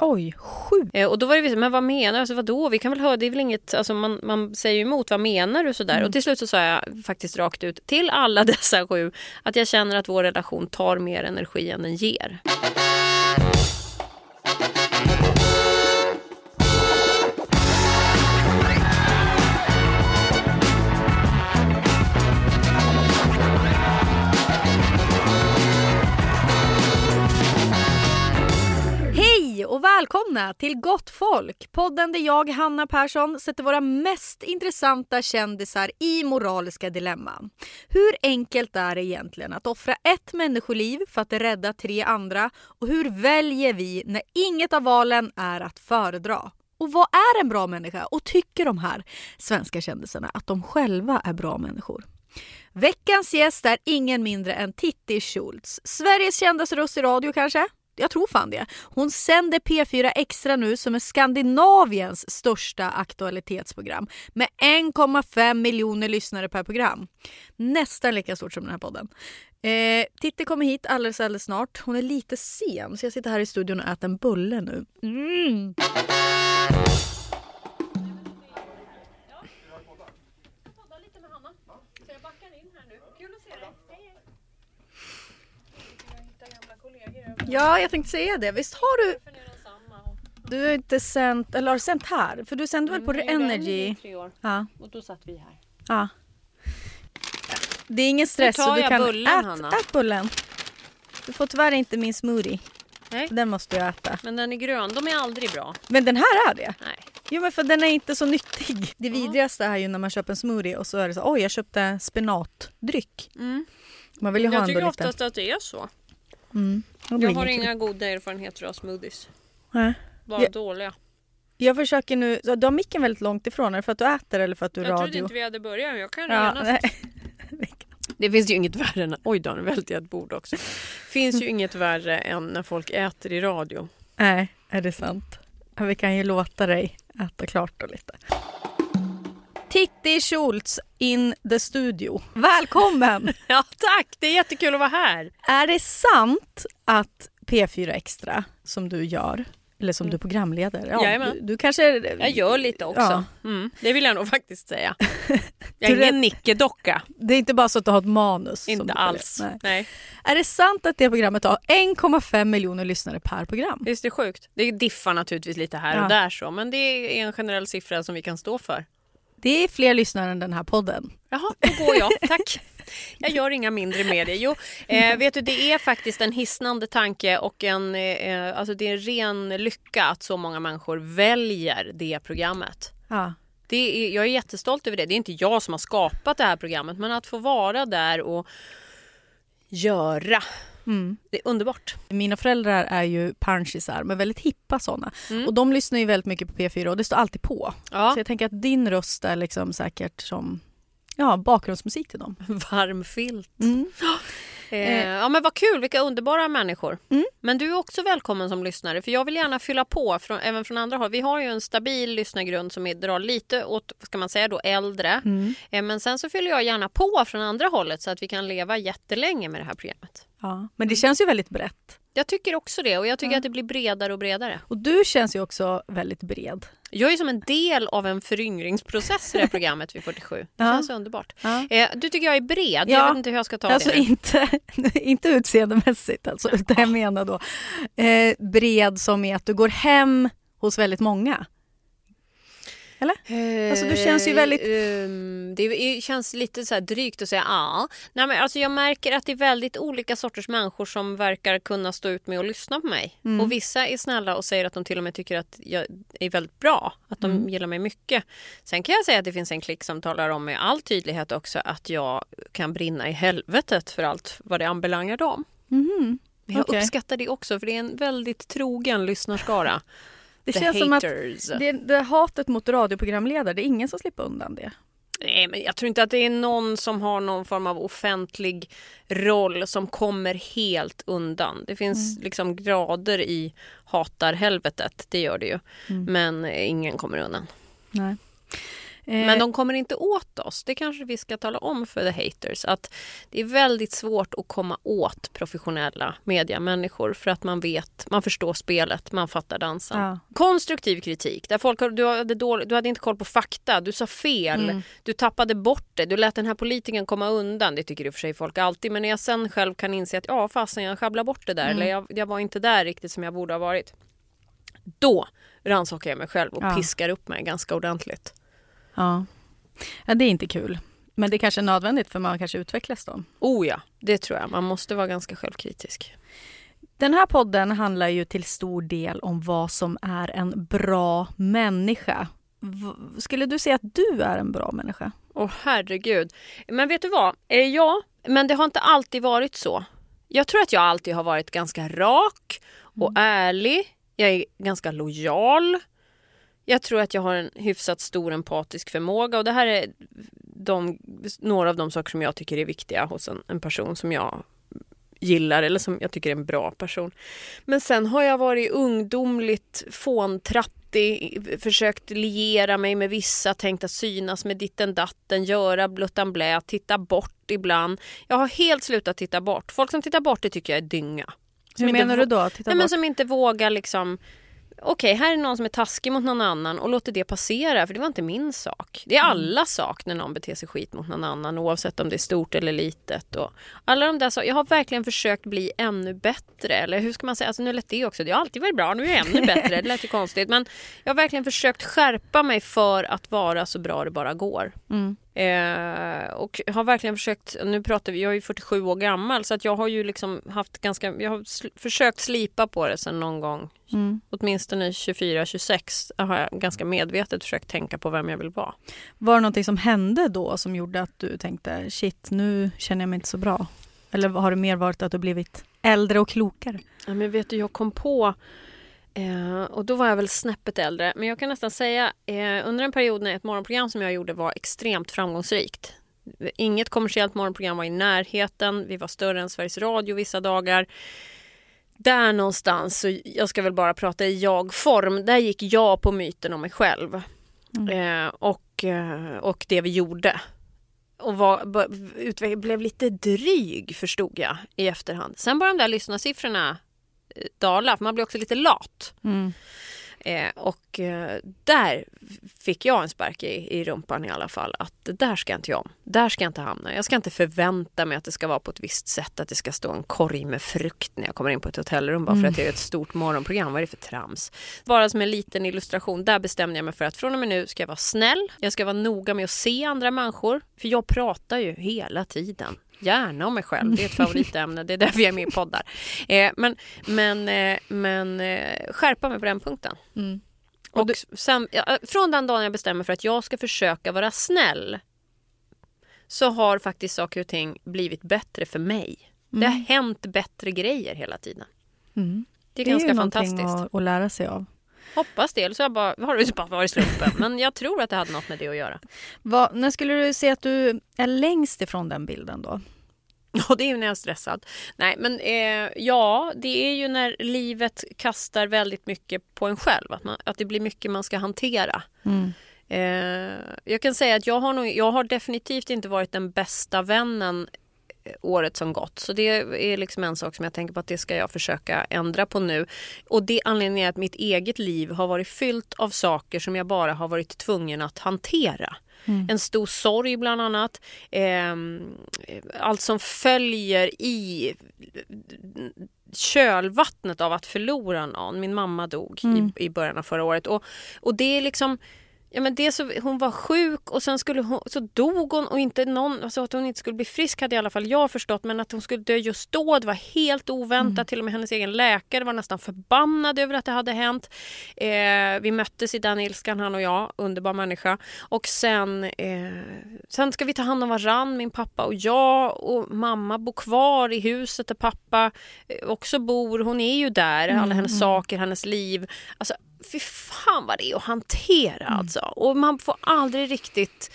Oj, sju. Eh, och då var det så, men vad menar du? Alltså, vadå? Vi kan väl höra, det är väl inget, alltså man, man säger ju emot, vad menar du sådär? Och till slut så sa jag faktiskt rakt ut till alla dessa sju att jag känner att vår relation tar mer energi än den ger. Hej och välkomna till Gott Folk. Podden där jag, Hanna Persson, sätter våra mest intressanta kändisar i moraliska dilemman. Hur enkelt är det egentligen att offra ett människoliv för att rädda tre andra? Och hur väljer vi när inget av valen är att föredra? Och vad är en bra människa? Och tycker de här svenska kändisarna att de själva är bra människor? Veckans gäst är ingen mindre än Titti Schultz. Sveriges kändaste röst i radio kanske? Jag tror fan det. Hon sänder P4 Extra nu som är Skandinaviens största aktualitetsprogram med 1,5 miljoner lyssnare per program. Nästan lika stort som den här podden. Eh, Titti kommer hit alldeles, alldeles snart. Hon är lite sen så jag sitter här i studion och äter en bulle nu. Mm. Ja, jag tänkte säga det. Visst har du... Du har inte sänt, eller har sänt här? För du sände väl på Energy? Ja. Och då satt vi här. ja. Det är ingen stress. Då tar så du jag kan bullen, ät, Hanna. ät bullen. Du får tyvärr inte min smoothie. Nej. Den måste jag äta. Men den är grön, de är aldrig bra. Men den här är det. Nej. Jo men för den är inte så nyttig. Det vidrigaste är ju när man köper en smoothie och så är det så oj jag köpte spenatdryck. Mm. Man vill ju ha Jag ändå tycker lite. oftast att det är så. Mm. Jag har inga goda erfarenheter av smoothies. Nej. Bara Ja. dåliga. Jag försöker nu, du har micken väldigt långt ifrån. Är det för att du äter eller för att du Jag trodde radio? inte vi hade börjat, men jag kan Ja, genast. Det finns ju inget värre än... Oj då, nu välte jag ett bord också. finns ju inget värre än när folk äter i radio. nej, är det sant? Vi kan ju låta dig äta klart då lite. Titti Schultz in the studio. Välkommen! Ja, tack! Det är jättekul att vara här. är det sant att P4 Extra som du gör, eller som du programleder, ja, du, du kanske... Jag gör lite också. Ja. Mm, det vill jag nog faktiskt säga. Jag är ingen nickedocka. Det är inte bara så att du har ett manus. Inte alls. Nej. Nej. Är det sant att det programmet har 1,5 miljoner lyssnare per program? Visst är det sjukt? Det diffar naturligtvis lite här Ja. och där så, men det är en generell siffra som vi kan stå för. Det är fler lyssnare än den här podden. Jaha, då går jag. Tack. Jag gör inga mindre medier. Jo, eh, vet du, det är faktiskt en hisnande tanke och en, eh, alltså det är en ren lycka att så många människor väljer det programmet. Ja. Det är, jag är jättestolt över det. Det är inte jag som har skapat det här programmet, men att få vara där och göra. Mm. Det är underbart. Mina föräldrar är ju punchisar, men väldigt hippa såna. Mm. Och de lyssnar ju väldigt mycket på P4 och det står alltid på. Ja, Så jag tänker att din röst är liksom säkert som ja, bakgrundsmusik till dem. varm filt. Mm. Eh, ja men vad kul, vilka underbara människor. Mm. Men du är också välkommen som lyssnare för jag vill gärna fylla på från, även från andra håll. Vi har ju en stabil lyssnargrund som är, drar lite åt, ska man säga då, äldre. Mm. Eh, men sen så fyller jag gärna på från andra hållet så att vi kan leva jättelänge med det här programmet. Ja. Men det känns ju väldigt brett. Jag tycker också det och jag tycker Ja. att det blir bredare och bredare. Och du känns ju också väldigt bred. Jag är som en del av en föryngringsprocess i det här programmet vid 47. Det Ja. känns underbart. Ja. Eh, du tycker jag är bred, Ja. jag vet inte hur jag ska ta Alltså det nu. inte, inte utseendemässigt alltså, utan jag menar då eh, bred som är att du går hem hos väldigt många. Alltså, du känns ju väldigt- Eh, ehm, det känns lite så här drygt att säga ja. Nej, men alltså jag märker att det är väldigt olika sorters människor som verkar kunna stå ut med att lyssna på mig. Mm. Och vissa är snälla och säger att de till och med tycker att jag är väldigt bra. Att de Mm. gillar mig mycket. Sen kan jag säga att det finns en klick som talar om med all tydlighet också att jag kan brinna i helvetet för allt vad det anbelangar dem. Men jag Okej. uppskattar det också för det är en väldigt trogen lyssnarskara. Det The känns som att haters. det, det hatet mot radioprogramledare, det är ingen som slipper undan det. Nej, men jag tror inte att det är någon som har någon form av offentlig roll som kommer helt undan. Det finns Mm. liksom grader i hatarhelvetet, det gör det ju. Mm. Men ingen kommer undan. Nej. Eh, Men de kommer inte åt oss. Det kanske vi ska tala om för the haters. Att det är väldigt svårt att komma åt professionella mediamänniskor för att man vet, man förstår spelet, man fattar dansen. Ja. Konstruktiv kritik där folk du hade, dålig, du hade inte koll på fakta, du sa fel, Mm. du tappade bort det, du lät den här politikern komma undan. Det tycker i och för sig folk alltid. Men när jag sen själv kan inse att ja fasen jag sjabblade bort det där Mm. eller jag, jag var inte där riktigt som jag borde ha varit. Då rannsakar jag mig själv och Ja. piskar upp mig ganska ordentligt. Ja. ja, det är inte kul. Men det är kanske är nödvändigt för man kanske utvecklas då. Oh ja, det tror jag. Man måste vara ganska självkritisk. Den här podden handlar ju till stor del om vad som är en bra människa. Skulle du säga att du är en bra människa? Åh herregud. Men vet du vad? Eh, ja, men det har inte alltid varit så. Jag tror att jag alltid har varit ganska rak och ärlig. Jag är ganska lojal. Jag tror att jag har en hyfsat stor empatisk förmåga och det här är de, några av de saker som jag tycker är viktiga hos en, en person som jag gillar eller som jag tycker är en bra person. Men sen har jag varit ungdomligt fåntrattig, försökt liera mig med vissa, tänkt att synas med ditten datten, göra bluttan blä, titta bort ibland. Jag har helt slutat titta bort. Folk som tittar bort det tycker jag är dynga. Som Hur menar du då? Titta Nej, men bort. som inte vågar liksom Okej, här är någon som är taskig mot någon annan och låter det passera för det var inte min sak. Det är Mm. alla sak när någon beter sig skit mot någon annan oavsett om det är stort eller litet. Och alla de där så, jag har verkligen försökt bli ännu bättre. Eller hur ska man säga? Alltså, nu lät det också. Det har alltid varit bra, nu är jag ännu bättre. Det lät ju konstigt. Men jag har verkligen försökt skärpa mig för att vara så bra det bara går. Mm. Eh, och har verkligen försökt, nu pratar vi, jag är ju 47 år gammal så att jag har ju liksom haft ganska, jag har sl- försökt slipa på det sen någon gång. Mm. Åtminstone 24-26 har jag ganska medvetet försökt tänka på vem jag vill vara. Var det någonting som hände då som gjorde att du tänkte shit, nu känner jag mig inte så bra? Eller har det mer varit att du blivit äldre och klokare? Ja, men vet du, jag kom på Eh, och då var jag väl snäppet äldre. Men jag kan nästan säga eh, under en period när ett morgonprogram som jag gjorde var extremt framgångsrikt. Inget kommersiellt morgonprogram var i närheten. Vi var större än Sveriges Radio vissa dagar. Där någonstans, så jag ska väl bara prata i jag-form, där gick jag på myten om mig själv. Eh, och, eh, och det vi gjorde. Och var, blev lite dryg förstod jag i efterhand. Sen började de där lyssnarsiffrorna dala, för man blir också lite lat. Mm. Eh, och eh, där fick jag en spark i, i rumpan i alla fall. Att det där ska jag inte göra om. Där ska jag inte hamna. Jag ska inte förvänta mig att det ska vara på ett visst sätt. Att det ska stå en korg med frukt när jag kommer in på ett hotellrum bara för att det är ett stort morgonprogram. Vad är det för trams? Bara som en liten illustration. Där bestämde jag mig för att från och med nu ska jag vara snäll. Jag ska vara noga med att se andra människor. För jag pratar ju hela tiden. Gärna om mig själv, det är ett favoritämne, det är därför jag är med i poddar. Eh, men men, eh, men eh, skärpa mig på den punkten. Mm. Och sen, ja, från den dagen jag bestämmer för att jag ska försöka vara snäll så har faktiskt saker och ting blivit bättre för mig. Det har hänt bättre grejer hela tiden. Mm. Det är, Det är ganska ju någonting fantastiskt. att, att lära sig av. Hoppas det, eller så jag bara, har det bara varit slumpen. Men jag tror att det hade något med det att göra. Vad, när skulle du säga att du är längst ifrån den bilden då? Ja, det är ju när jag är stressad. Nej, men eh, ja, det är ju när livet kastar väldigt mycket på en själv. Att, man, att det blir mycket man ska hantera. Mm. Eh, jag kan säga att jag har, nog, jag har definitivt inte varit den bästa vännen året som gått. Så det är liksom en sak som jag tänker på att det ska jag försöka ändra på nu. Och det anledningen är att mitt eget liv har varit fyllt av saker som jag bara har varit tvungen att hantera. En stor sorg bland annat. Eh, allt som följer i kölvattnet av att förlora någon. Min mamma dog i, i början av förra året. Och, och det är liksom Ja, men det så, hon var sjuk och sen skulle hon, så dog hon och inte någon, alltså att hon inte skulle bli frisk hade i alla fall jag förstått men att hon skulle dö just då, det var helt oväntat. Till och med hennes egen läkare var nästan förbannad över att det hade hänt. Eh, vi möttes i den ilskan han och jag, underbar människa. Och sen, eh, sen ska vi ta hand om varann, min pappa och jag och mamma bor kvar i huset där pappa eh, också bor. Hon är ju där, alla hennes saker, hennes liv. Alltså fy fan vad det är att hantera alltså. Och man får aldrig riktigt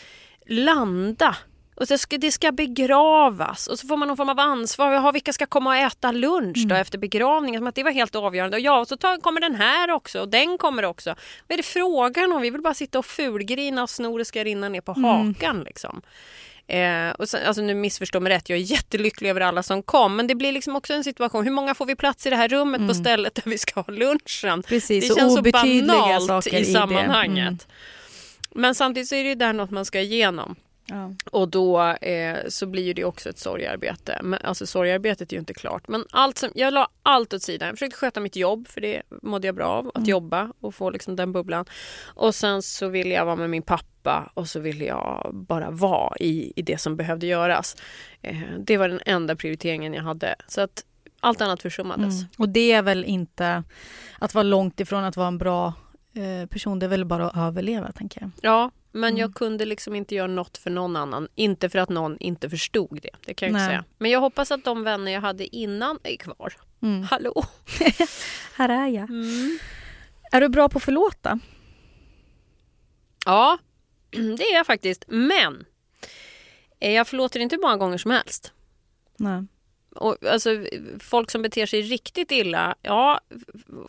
landa. Och det ska, det ska begravas och så får man någon form av ansvar. Jaha, vilka ska komma och äta lunch då efter begravningen? Som att det var helt avgörande. Och ja, och så tar, kommer den här också och den kommer också. Vad är det frågan om? Vi vill bara sitta och fulgrina och snoret ska rinna ner på hakan. Liksom. Eh, och sen, alltså nu missförstå mig rätt, jag är jättelycklig över alla som kom. Men det blir liksom också en situation, hur många får vi plats i det här rummet på stället där vi ska ha lunchen? Precis, det känns så banalt i i sammanhanget. Mm. Men samtidigt så är det ju där något man ska igenom. Ja. Och då eh, så blir ju det också ett sorgarbete. Men, alltså sorgarbetet är ju inte klart. Men allt som, jag la allt åt sidan. Jag försökte sköta mitt jobb för det mådde jag bra av. Att jobba och få liksom den bubblan. Och sen så ville jag vara med min pappa och så ville jag bara vara i, i det som behövde göras. Eh, det var den enda prioriteringen jag hade. Så att allt annat försummades. Mm. Och det är väl inte att vara långt ifrån att vara en bra eh, person. Det är väl bara att överleva, tänker jag. Ja, men Mm. jag kunde liksom inte göra något för någon annan. Inte för att någon inte förstod det. Det kan jag inte säga. Men jag hoppas att de vänner jag hade innan är kvar. Mm. Hallå! Här är jag. Mm. Är du bra på att förlåta? Ja, det är jag faktiskt. Men eh, jag förlåter inte många gånger som helst. Nej. Och, alltså, folk som beter sig riktigt illa, ja,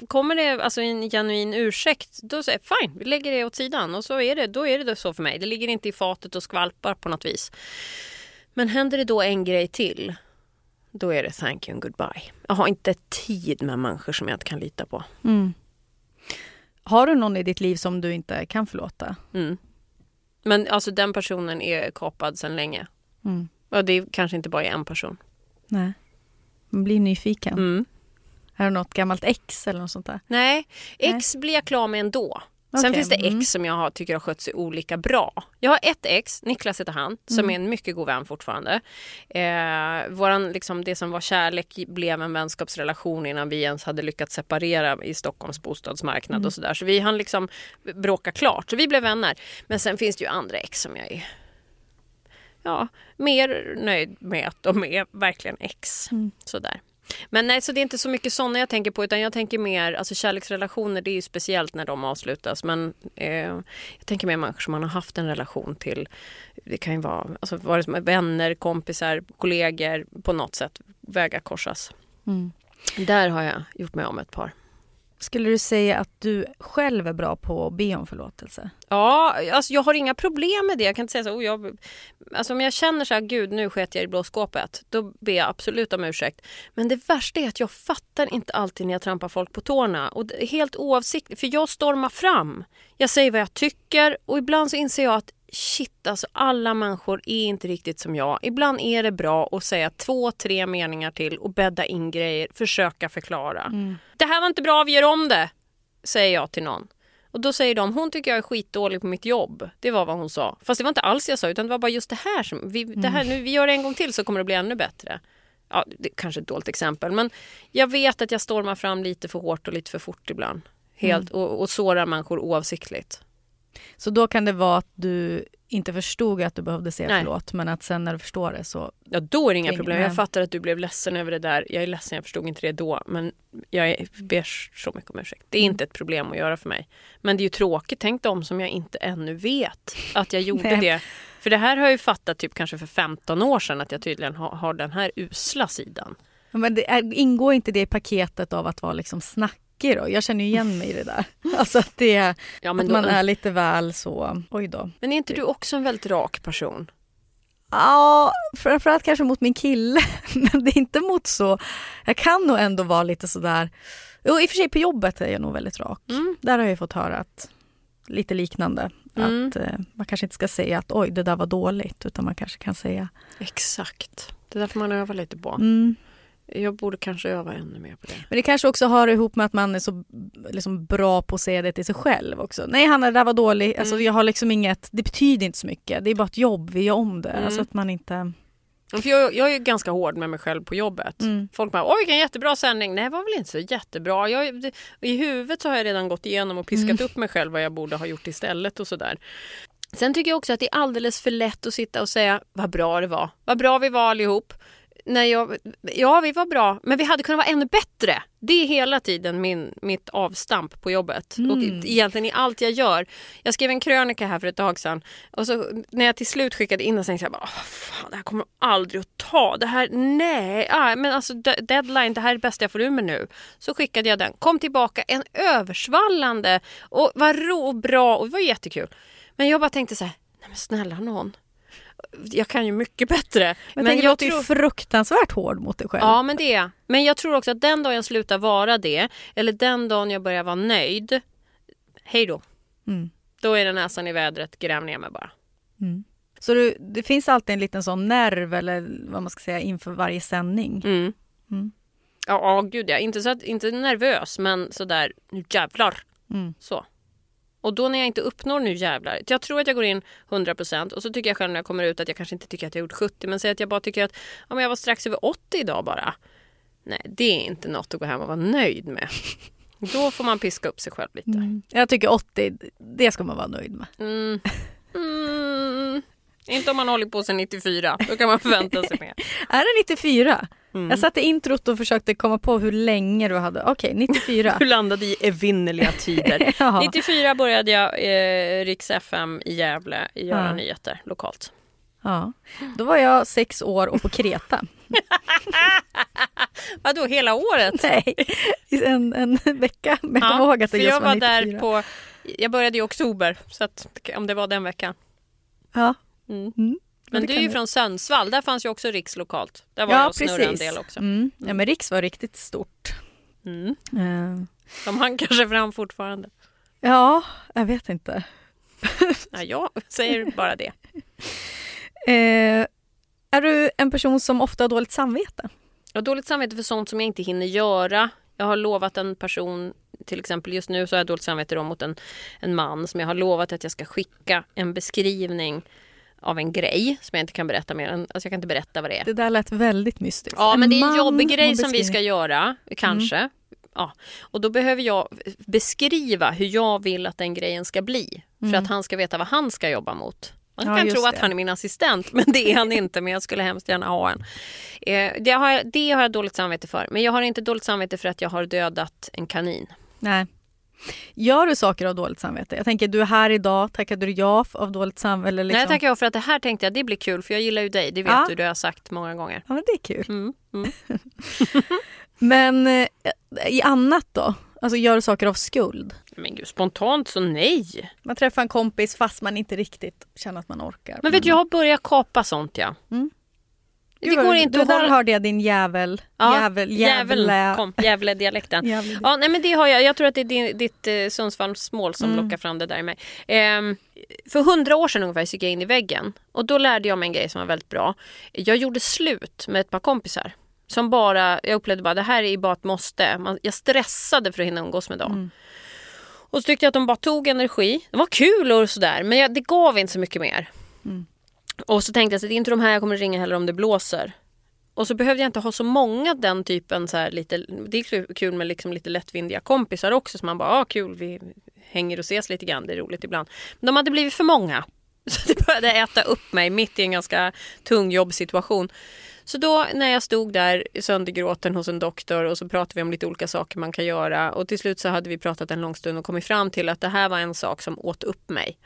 kommer det alltså, en genuin ursäkt, då säger jag fine, vi lägger det åt sidan. Och så är det, då är det så för mig. Det ligger inte i fatet och skvalpar på något vis. Men händer det då en grej till, då är det thank you and goodbye. Jag har inte tid med människor som jag inte kan lita på. Mm. Har du någon i ditt liv som du inte kan förlåta? Mm. Men alltså den personen är kapad sedan länge. Mm. Och det kanske inte bara är en person. Nej. Man blir nyfiken. Mm. Är det något gammalt ex eller något sånt där? Nej, ex blir jag klar med ändå. Sen Okej, finns det ex mm. som jag har, tycker har skött sig olika bra. Jag har ett ex, Niklas heter han, som Mm. är en mycket god vän fortfarande. Eh, våran, liksom, det som var kärlek blev en vänskapsrelation innan vi ens hade lyckats separera i Stockholms bostadsmarknad Mm. och sådär. Så vi hann liksom bråka klart, så vi blev vänner. Men sen finns det ju andra ex som jag är ja, mer nöjd med att de är verkligen ex. Mm. Sådär. Men nej, så det är inte så mycket sådana jag tänker på utan jag tänker mer, alltså kärleksrelationer det är ju speciellt när de avslutas men eh, jag tänker mer människor som man har haft en relation till. Det kan ju vara alltså, vare sig vänner, kompisar, kollegor, på något sätt vägar korsas. Mm. Där har jag gjort mig om ett par. Skulle du säga att du själv är bra på att be om förlåtelse? Ja, alltså jag har inga problem med det. Jag kan inte säga så. Oh, jag, alltså om jag känner så här, gud nu sket jag i blåskåpet. Då ber jag absolut om ursäkt. Men det värsta är att jag fattar inte alltid när jag trampar folk på tårna. Och helt oavsiktligt, för jag stormar fram. Jag säger vad jag tycker och ibland så inser jag att shit, alltså alla människor är inte riktigt som jag. Ibland är det bra att säga två, tre meningar till och bädda in grejer, försöka förklara. Det här var inte bra, vi gör om det, säger jag till någon. Och då säger de, hon tycker jag är skitdålig på mitt jobb. Det var vad hon sa. Fast det var inte alls jag sa, utan det var bara just det här som, vi, det här, nu, vi gör det en gång till så kommer det bli ännu bättre. Ja, det är kanske ett dåligt exempel, men jag vet att jag stormar fram lite för hårt och lite för fort ibland. Helt, och, och sårar människor oavsiktligt. Så då kan det vara att du inte förstod att du behövde säga Nej. förlåt men att sen när du förstår det så... Ja, då är det inga problem. Jag fattar att du blev ledsen över det där. Jag är ledsen, jag förstod inte det då. Men jag ber så mycket om ursäkt. Det är Mm. inte ett problem att göra för mig. Men det är ju tråkigt, tänk dem som jag inte ännu vet att jag gjorde det. För det här har jag ju fattat typ kanske för 15 år sedan att jag tydligen har, har den här usla sidan. Men det ingår inte det i paketet av att vara liksom snackig då? Jag känner ju igen mig i det där. Alltså att, det, Ja, att då, man är lite väl så... Oj då. men är inte du också en väldigt rak person? Ja, framförallt kanske mot min kille. Men det är inte mot så... Jag kan nog ändå vara lite sådär... Jo, i och för sig på jobbet är jag nog väldigt rak. Mm. Där har jag fått höra att lite liknande. Mm. Att eh, man kanske inte ska säga att oj, det där var dåligt. Utan man kanske kan säga... Exakt. Det där får man öva lite på. Mm. Jag borde kanske öva ännu mer på det. Men det kanske också har ihop med att man är så liksom, bra på att säga det till sig själv också. Nej Hanna, det där var dåligt. Alltså, jag har liksom inget, det betyder inte så mycket. Det är bara ett jobb, vi gör om det. Mm. Alltså att man inte... För jag, jag är ganska hård med mig själv på jobbet. Mm. Folk bara, oj vilken jättebra sändning. Nej, det var väl inte så jättebra. Jag, det, I huvudet så har jag redan gått igenom och piskat upp mig själv vad jag borde ha gjort istället och sådär. Sen tycker jag också att det är alldeles för lätt att sitta och säga vad bra det var. Vad bra vi var allihop. När jag, ja, vi var bra, men vi hade kunnat vara ännu bättre. Det är hela tiden min, mitt avstamp på jobbet och egentligen i allt jag gör. Jag skrev en krönika här för ett tag sedan och så när jag till slut skickade in den så tänkte jag bara, "Åh, fan, det här kommer aldrig att ta. Det här, nej, ah, men alltså de- deadline, det här är det bästa jag får ur mig nu. Så skickade jag den, kom tillbaka, en översvallande och var ro och bra och det var jättekul. Men jag bara tänkte så här, nej men snälla någon. Jag kan ju mycket bättre. Men, men jag låter ju fruktansvärt hård mot dig själv. Ja, men det är. Men jag tror också att den dagen jag slutar vara det, eller den dagen jag börjar vara nöjd, hej då. Mm. Då är det näsan i vädret, gräv ner mig bara. Så du, det finns alltid en liten sån nerv eller vad man ska säga inför varje sändning. Mm. Mm. Ja, ja, gud ja. Inte, så att, inte nervös, men sådär, nu jävlar. Mm. Så. Och då när jag inte uppnår nu jävlar. Jag tror att jag går in 100% och så tycker jag själv när jag kommer ut att jag kanske inte tycker att jag gjort 70 men säg att jag bara tycker att ja, men jag var strax över 80 idag bara. Nej, det är inte något att gå hem och vara nöjd med. Då får man piska upp sig själv lite. Mm. Jag tycker 80, det ska man vara nöjd med. Mm. Mm. Inte om man håller på sedan 94. Då kan man förvänta sig mer. Är det 94? Mm. Jag satte introt och försökte komma på hur länge du hade. Okej, 94. Du landade i evinnerliga tider. Ja. 94 började jag eh, Riks FM i Gävle i Göra Ja. nyheter lokalt. ja. Då var jag sex år och på Kreta. Vadå, hela året? Nej, en, en vecka. Men jag kommer ihåg att det för just jag var 94. där på... Jag började i oktober, så att, om det var den veckan. Ja. Mm. Mm. Men du är ju från Sundsvall, där fanns ju också Riks lokalt. Där var Ja, jag och snurrade en del också. Mm. Ja, men Riks var riktigt stort. Mm. Eh, De hang kanske fram fortfarande. ja, jag vet inte. Ja, jag säger bara det. Eh, är du en person som ofta har dåligt samvete? Jag har dåligt samvete för sånt som jag inte hinner göra. Jag har lovat en person, till exempel just nu så har jag dåligt samvete då mot en, en man som jag har lovat att jag ska skicka en beskrivning av en grej som jag inte kan berätta mer än, alltså jag kan inte berätta vad det är. Det där lät väldigt mystiskt. Ja men det är en jobbig grej som vi ska göra, kanske. Ja. Och då behöver jag beskriva hur jag vill att den grejen ska bli. För att han ska veta vad han ska jobba mot. Man Ja, kan tro att det. han är min assistent men det är han inte. Men jag skulle hemskt gärna ha en. Eh, det, har jag, det har jag dåligt samvete för. Men jag har inte dåligt samvete för att jag har dödat en kanin. Nej. Gör du saker av dåligt samvete? Jag tänker, du är här idag, tackade du ja av dåligt samvete? Eller liksom? Nej tackar jag för att det här tänkte jag det blir kul för jag gillar ju dig. Det vet Ja. du, det har jag sagt många gånger. Ja, men det är kul. Mm, mm. Men eh, i annat då? Alltså gör du saker av skuld? Men gud, spontant så nej. Man träffar en kompis fast man inte riktigt känner att man orkar. Men vet du, jag har börjat kapa sånt ja. Mm. Det går inte att där hålla... hörde jag din jävel. Ja, jävel, Jävel kom, Gävle-dialekten. Ja, nej, men det har jag. Jag tror att det är din, ditt eh, Sundsvallsmål som Mm. lockar fram det där i mig. Ehm, för hundra år sedan ungefär gick jag in i väggen och då lärde jag mig en grej som var väldigt bra. Jag gjorde slut med ett par kompisar. Som bara, jag upplevde bara det här är bara ett måste. Man, jag stressade för att hinna umgås med dem. Mm. Och så tyckte jag att de bara tog energi. Det var kul och sådär men jag, det gav inte så mycket mer. Mm. Och så tänkte jag att det är inte de här jag kommer ringa heller om det blåser. Och så behövde jag inte ha så många den typen så här lite, det är kul med liksom lite lättvindiga kompisar också som man bara, ah, kul vi hänger och ses lite grann, det är roligt ibland. Men de hade blivit för många. Så det började äta upp mig mitt i en ganska tung jobbsituation. Så då när jag stod där söndergråten hos en doktor och så pratade vi om lite olika saker man kan göra och till slut så hade vi pratat en lång stund och kommit fram till att det här var en sak som åt upp mig.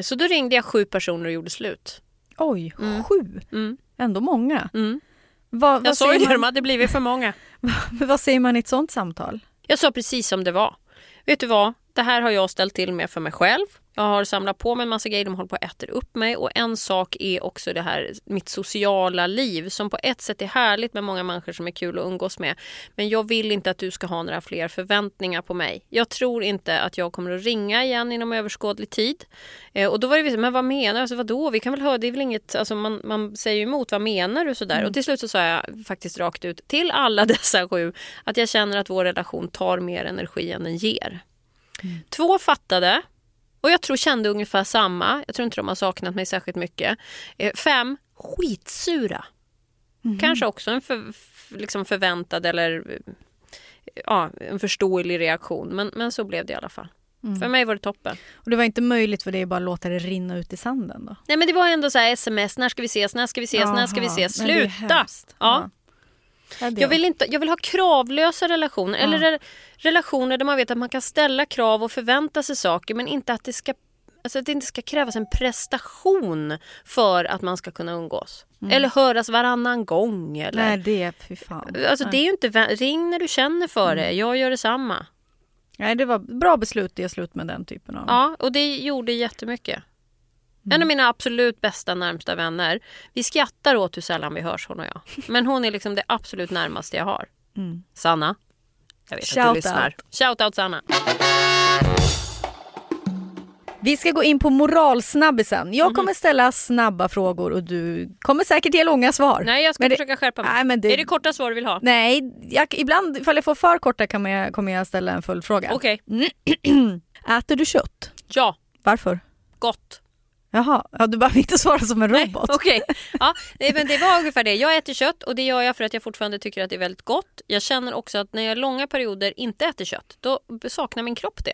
Så då ringde jag sju personer och gjorde slut. Oj, Mm. sju? Mm. Ändå många. Mm. Vad, vad, Jag sa ju det, de hade blivit för många. vad säger man i ett sånt samtal? Jag sa precis som det var. Vet du vad? Det här har jag ställt till med för mig själv. Jag har samlat på mig en massa grejer, de håller på att äta upp mig. Och en sak är också det här, mitt sociala liv som på ett sätt är härligt med många människor som är kul att umgås med. Men jag vill inte att du ska ha några fler förväntningar på mig. Jag tror inte att jag kommer att ringa igen inom överskådlig tid. Eh, och då var det så, men vad menar du? Alltså, vadå? Vi kan väl höra, det är väl inget, alltså man, man säger ju emot, vad menar du sådär? Och till slut så sa jag faktiskt rakt ut till alla dessa sju att jag känner att vår relation tar mer energi än den ger. Två fattade och jag tror kände ungefär samma. Jag tror inte de har saknat mig särskilt mycket. Eh, fem skitsura. Kanske också en för, liksom förväntad eller eh, ja, en förståelig reaktion. Men, men så blev det i alla fall. För mig var det toppen. Och det var inte möjligt för dig att bara låta det rinna ut i sanden då? Nej men det var ändå så här sms, när ska vi ses, när ska vi ses, när ska vi ses, sluta! Ja. Ja, Jag vill, inte, jag vill ha kravlösa relationer. Eller re, relationer där man vet att man kan ställa krav och förvänta sig saker men inte att det ska Alltså att det inte ska krävas en prestation för att man ska kunna umgås. Eller höras varannan gång. Eller. Nej, det, fy fan. Alltså det är ju inte, ring när du känner för Mm. det, jag gör detsamma. Nej, det var bra beslut att göra slut med den typen av... Ja, och det gjorde jättemycket. En Mm. av mina absolut bästa närmsta vänner, vi skrattar åt hur sällan vi hörs hon och jag. Men hon är liksom det absolut närmaste jag har. Sanna. Jag vet att Mm. Shout du lyssnar. Shout out Sanna. Vi ska gå in på moralsnabbisen. Jag kommer ställa snabba frågor och du kommer säkert ge långa svar. Nej, jag ska Men det- försöka skärpa mig. Nej, men det- Är det korta svar du vill ha? Nej, jag, ibland ifall jag får för korta kan jag, kommer jag ställa en följdfråga. Okej. Äter du kött? Ja, Varför? gott. Jaha, ja, du behöver inte svara som en robot. Okej, ja, nej, men det var ungefär det. Jag äter kött och det gör jag för att jag fortfarande tycker att det är väldigt gott. Jag känner också att när jag långa perioder inte äter kött, då saknar min kropp det.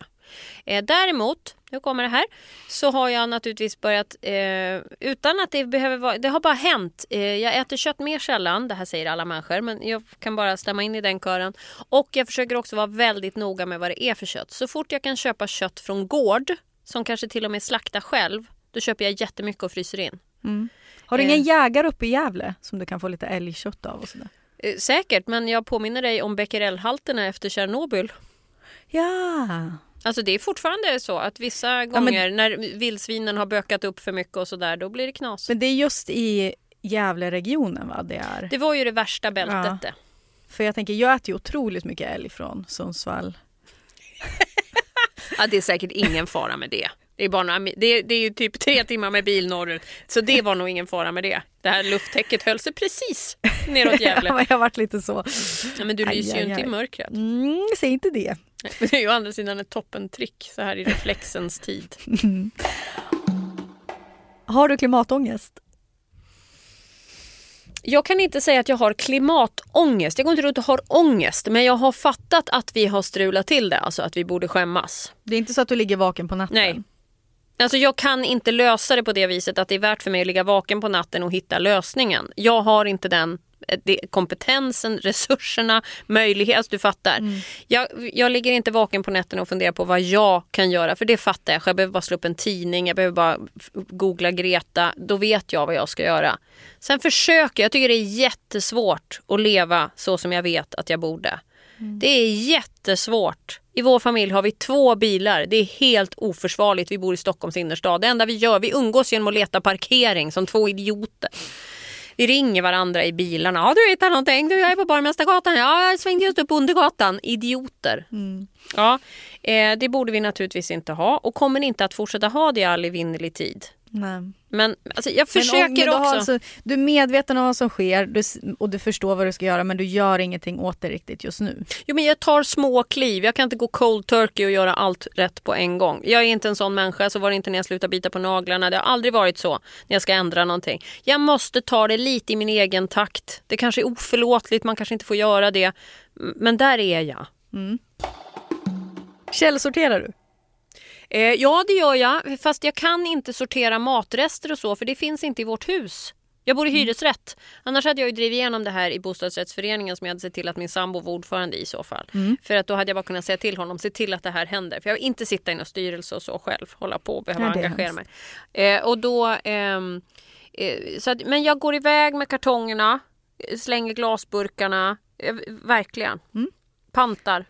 Eh, däremot, nu kommer det här, så har jag naturligtvis börjat, eh, utan att det behöver vara, det har bara hänt. Eh, jag äter kött mer sällan, det här säger alla människor, men jag kan bara stämma in i den kören. Och jag försöker också vara väldigt noga med vad det är för kött. Så fort jag kan köpa kött från gård, som kanske till och med slaktar själv, då köper jag jättemycket och fryser in. Har du ingen Eh. jägare uppe i Gävle som du kan få lite älgkött av och sådär? Eh, Säkert, men jag påminner dig om becquerelhalterna efter Tjernobyl. Ja. Alltså det är fortfarande så att vissa men- gånger när vildsvinen har bökat upp för mycket och sådär, då blir det knas. Men det är just i Gävle-regionen va det är? Det var ju det värsta bältet Ja. För jag tänker, jag äter ju otroligt mycket älg från Sundsvall. Ja, det är säkert ingen fara med det. Det är, bara några, det, det är ju typ tre timmar med bil norrut, så det var nog ingen fara med det. Det här lufttäcket höll sig precis neråt Gävle. jag har varit lite så. Ja, men du Aj, lyser ju aj, inte i mörkret. Mm, säg inte det. Men det är ju å andra sidan ett toppentrick så här i reflexens tid. Har du klimatångest? Jag kan inte säga att jag har klimatångest. Jag går inte runt och har ångest. Men jag har fattat att vi har strulat till det. Alltså att vi borde skämmas. Det är inte så att du ligger vaken på natten? Nej. Alltså jag kan inte lösa det på det viset att det är värt för mig att ligga vaken på natten och hitta lösningen. Jag har inte den eh, kompetensen, resurserna, möjlighet. Alltså du fattar. Jag, jag ligger inte vaken på nätterna och funderar på vad jag kan göra. För det fattar jag. Jag behöver bara slå upp en tidning. Jag behöver bara googla Greta. Då vet jag vad jag ska göra. Sen försöker jag. Jag tycker det är jättesvårt att leva så som jag vet att jag borde. Det är jättesvårt. I vår familj har vi två bilar. Det är helt oförsvarligt. Vi bor i Stockholms innerstad. Det enda vi gör, vi umgås genom att leta parkering som två idioter. Vi ringer varandra i bilarna. Ja, du hittar någonting. Du, jag är på Barmästargatan. Ja, jag svängde just upp Bondegatan. Idioter. Ja, eh, det borde vi naturligtvis inte ha och kommer inte att fortsätta ha det i all evinnerlig tid. Nej. Men alltså, jag Men försöker om- men du också. Alltså, du är medveten om vad som sker du, och du förstår vad du ska göra men du gör ingenting åt det riktigt just nu. Jo, men jag tar små kliv. Jag kan inte gå cold turkey och göra allt rätt på en gång. Jag är inte en sån människa, så var det inte när jag slutade bita på naglarna. Det har aldrig varit så när jag ska ändra någonting. Jag måste ta det lite i min egen takt. Det kanske är oförlåtligt, man kanske inte får göra det. Men där är jag. Källsorterar du? Eh, ja, det gör jag. Fast jag kan inte sortera matrester och så, för det finns inte i vårt hus. Jag bor i hyresrätt. Annars hade jag ju drivit igenom det här i bostadsrättsföreningen som jag hade sett till att min sambo var ordförande i så fall. För att då hade jag bara kunnat säga till honom, se till att det här händer. För jag vill inte sitta i någon styrelse och så själv, hålla på och behöva är engagera mig. Eh, och då, ehm, eh, så att, men jag går iväg med kartongerna, eh, slänger glasburkarna, eh, verkligen. Pantar.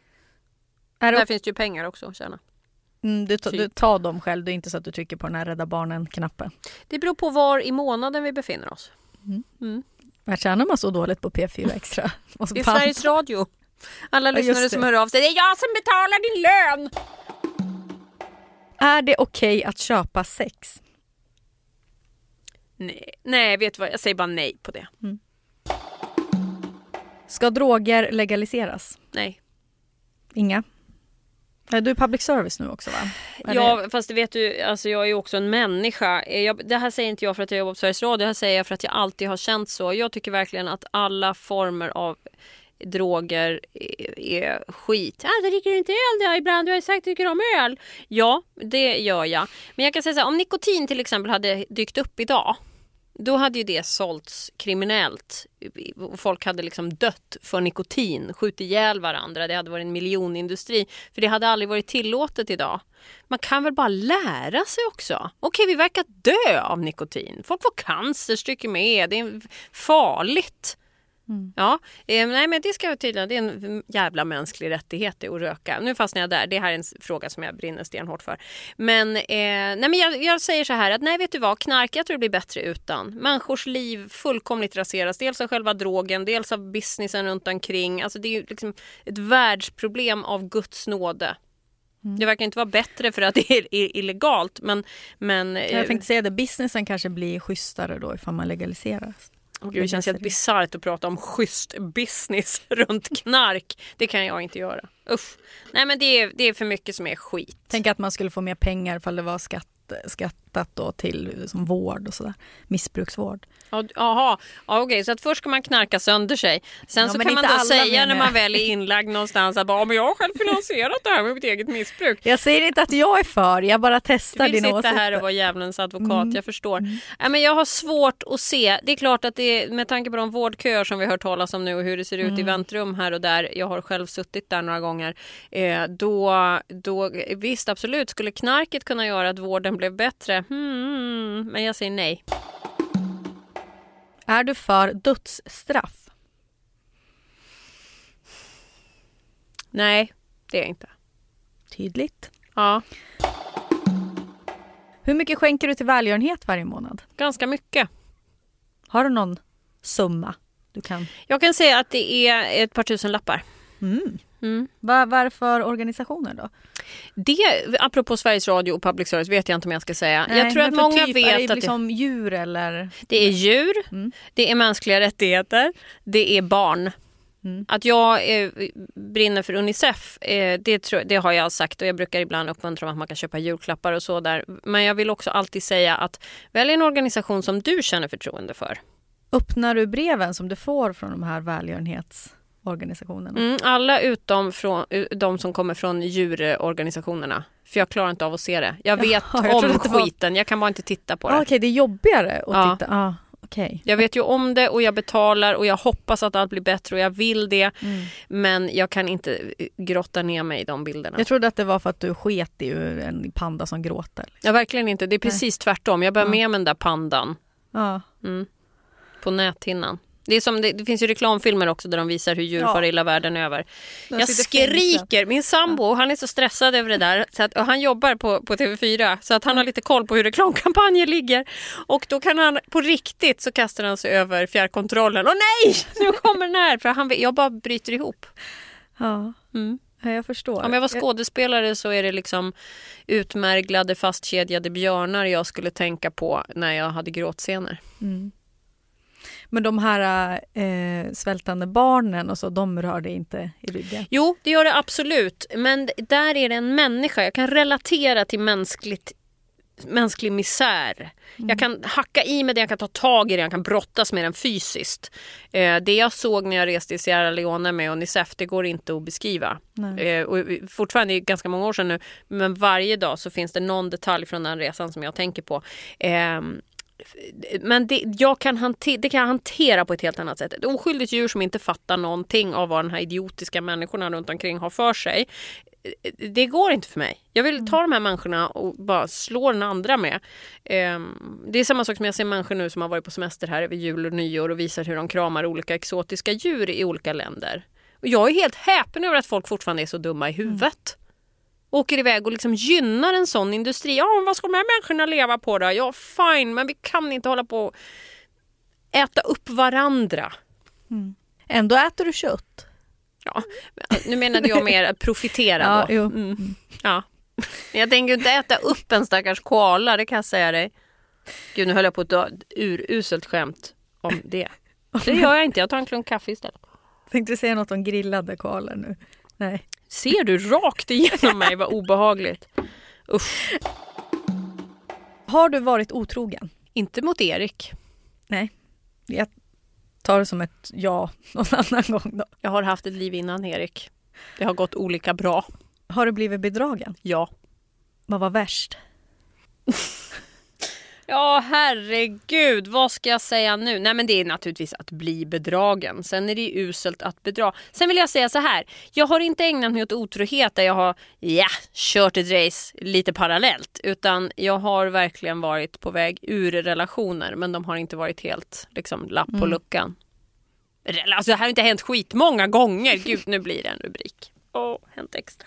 Är Där finns det ju pengar också att tjäna. Mm, du, ta- typ. du tar dem själv, det är inte så att du trycker på den här Rädda Barnen-knappen. Det beror på var i månaden vi befinner oss. Här tjänar man så dåligt på P4 Extra. Det är. Sveriges Radio. Alla Ja, lyssnare som hör av sig. Det är jag som betalar din lön! Är det okej att köpa sex? Nej, nej, vet du vad? Jag säger bara nej på det. Ska droger legaliseras? Nej. Inga? Du är public service nu också va? Eller? Ja, fast det vet du, alltså jag är ju också en människa. Eh, jag, det här säger inte jag för att jag jobbar på Sveriges Radio, det här säger jag för att jag alltid har känt så. Jag tycker verkligen att alla former av droger är, är skit. Alltså, dricker du inte öl då ibland? Du har ju sagt att du tycker om öl. Ja, det gör jag. Men jag kan säga så här, om nikotin till exempel hade dykt upp idag då hade ju det sålts kriminellt. Folk hade liksom dött för nikotin, skjutit ihjäl varandra. Det hade varit en miljonindustri. För det hade aldrig varit tillåtet idag. Man kan väl bara lära sig också. Okej, vi verkar dö av nikotin. Folk får cancer, stryker med. Det är farligt. Mm. Ja, eh, nej men det ska jag tydligen, det är en jävla mänsklig rättighet att röka. Nu fastnar jag där, det här är en fråga som jag brinner stenhårt för. Men, eh, nej men jag, jag, säger så här att nej vet du vad, knark, jag tror det blir bättre utan. Människors liv fullkomligt raseras, dels av själva drogen, dels av businessen runt omkring. Alltså det är liksom ett världsproblem av Guds nåde. Mm. Det verkar inte vara bättre för att det är illegalt men... men jag tänkte eh, säga det, businessen kanske blir schysstare då ifall man legaliserar. Gud, det känns helt bisarrt att prata om schysst business runt knark. Det kan jag inte göra. Usch. Nej men det är, det är för mycket som är skit. Tänk att man skulle få mer pengar ifall det var skatt, skattat då till som vård och sådär. Missbruksvård. Jaha, ja, okej så att först ska man knarka sönder sig. Sen ja, så kan man då säga när man väl är inlagd någonstans att bara, men jag har själv finansierat det här med mitt eget missbruk. Jag säger inte att jag är för, jag bara testar din åsikt. Du vill sitta här och vara djävulens advokat, mm. jag förstår. Mm. Ja, men jag har svårt att se, det är klart att det är, med tanke på de vårdköer som vi har hört talas om nu och hur det ser ut mm. i väntrum här och där, jag har själv suttit där några gånger, eh, då, då visst absolut skulle knarket kunna göra att vården blev bättre, hmm, men jag säger nej. Är du för dödsstraff? Nej, det är jag inte. Tydligt. Ja. Hur mycket skänker du till välgörenhet varje månad? Ganska mycket. Har du någon summa du kan? Jag kan säga att det är ett par tusen lappar. Mm. Mm. Vad, vad är det för organisationer då? Det, apropå Sveriges Radio och public service vet jag inte om jag ska säga. Nej, jag tror att många typ, vet är det liksom det, djur eller? Det är djur, mm. det är mänskliga rättigheter, det är barn. Mm. Att jag eh, brinner för Unicef, eh, det, tror, det har jag sagt och jag brukar ibland uppmuntra att man kan köpa julklappar och så där. Men jag vill också alltid säga att välj en organisation som du känner förtroende för. Öppnar du breven som du får från de här välgörenhets organisationerna? Mm, alla utom från, de som kommer från djurorganisationerna. För jag klarar inte av att se det. Jag vet ja, jag om skiten, var... jag kan bara inte titta på det. Ah, Okej, okay, det är jobbigare att ja. titta. Ah, okay. Jag vet ju om det och jag betalar och jag hoppas att allt blir bättre och jag vill det. Mm. Men jag kan inte grotta ner mig i de bilderna. Jag trodde att det var för att du sket i en panda som gråter. Liksom. Ja, verkligen inte. Det är precis Nej. tvärtom. Jag börjar ja. med med den där pandan. Ja. Mm. På näthinnan. Det, är som, det, det, finns ju reklamfilmer också där de visar hur djur ja. far illa världen över. Jag skriker! Min sambo ja. han är så stressad över det där. Så att, och han jobbar på, på TV4 så att han har lite koll på hur reklamkampanjer ligger. Och då kan han på riktigt så kastar han sig över fjärrkontrollen. Och nej! Nu kommer den här! För han, jag bara bryter ihop. Ja. Mm. Jag förstår. Om jag var skådespelare så är det liksom utmärglade fastkedjade björnar jag skulle tänka på när jag hade gråtscener. Mm. Men de här eh, svältande barnen och så, de rör dig inte i ryggen? Jo, det gör det absolut. Men där är det en människa. Jag kan relatera till mänskligt mänsklig misär. Mm. Jag kan hacka i med det, jag kan ta tag i det, jag kan brottas med den fysiskt. Eh, det jag såg när jag reste i Sierra Leone med Unicef, det går inte att beskriva. Eh, och fortfarande, ganska många år sedan nu, men varje dag så finns det någon detalj från den resan som jag tänker på. Eh, men det, jag kan hantera, det kan jag hantera på ett helt annat sätt. Ett oskyldigt djur som inte fattar någonting av vad de här idiotiska människorna runt omkring har för sig. Det går inte för mig. Jag vill ta de här människorna och bara slå den andra med. Ehm, det är samma sak som jag ser människor nu som har varit på semester här över jul och nyår och visar hur de kramar olika exotiska djur i olika länder. Och jag är helt häpen över att folk fortfarande är så dumma i huvudet åker iväg och liksom gynnar en sån industri. Ja, vad ska de här människorna leva på då? Ja, fine, men vi kan inte hålla på och äta upp varandra. Mm. Ändå äter du kött. Ja, nu menade jag mer att profitera ja, då. Mm. Ja. Jag tänker inte äta upp en stackars koala, det kan jag säga dig. Gud, nu höll jag på att dö uruselt skämt om det. Det gör jag inte, jag tar en klunk kaffe istället. Tänkte du säga något om grillade koalor nu? Nej. Ser du rakt igenom mig? Vad obehagligt. Usch. Har du varit otrogen? Inte mot Erik. Nej. Jag ta det som ett ja någon annan gång då. Jag har haft ett liv innan Erik. Det har gått olika bra. Har du blivit bedragen? Ja. Vad var värst? Ja, herregud. Vad ska jag säga nu? Nej, men det är naturligtvis att bli bedragen. Sen är det ju uselt att bedra. Sen vill jag säga så här. Jag har inte ägnat mig åt otrohet där jag har ja, kört ett race lite parallellt. Utan jag har verkligen varit på väg ur relationer. Men de har inte varit helt liksom, lapp på luckan. Alltså, det här har inte hänt skitmånga gånger. Gud, nu blir det en rubrik. Åh, hänt extra.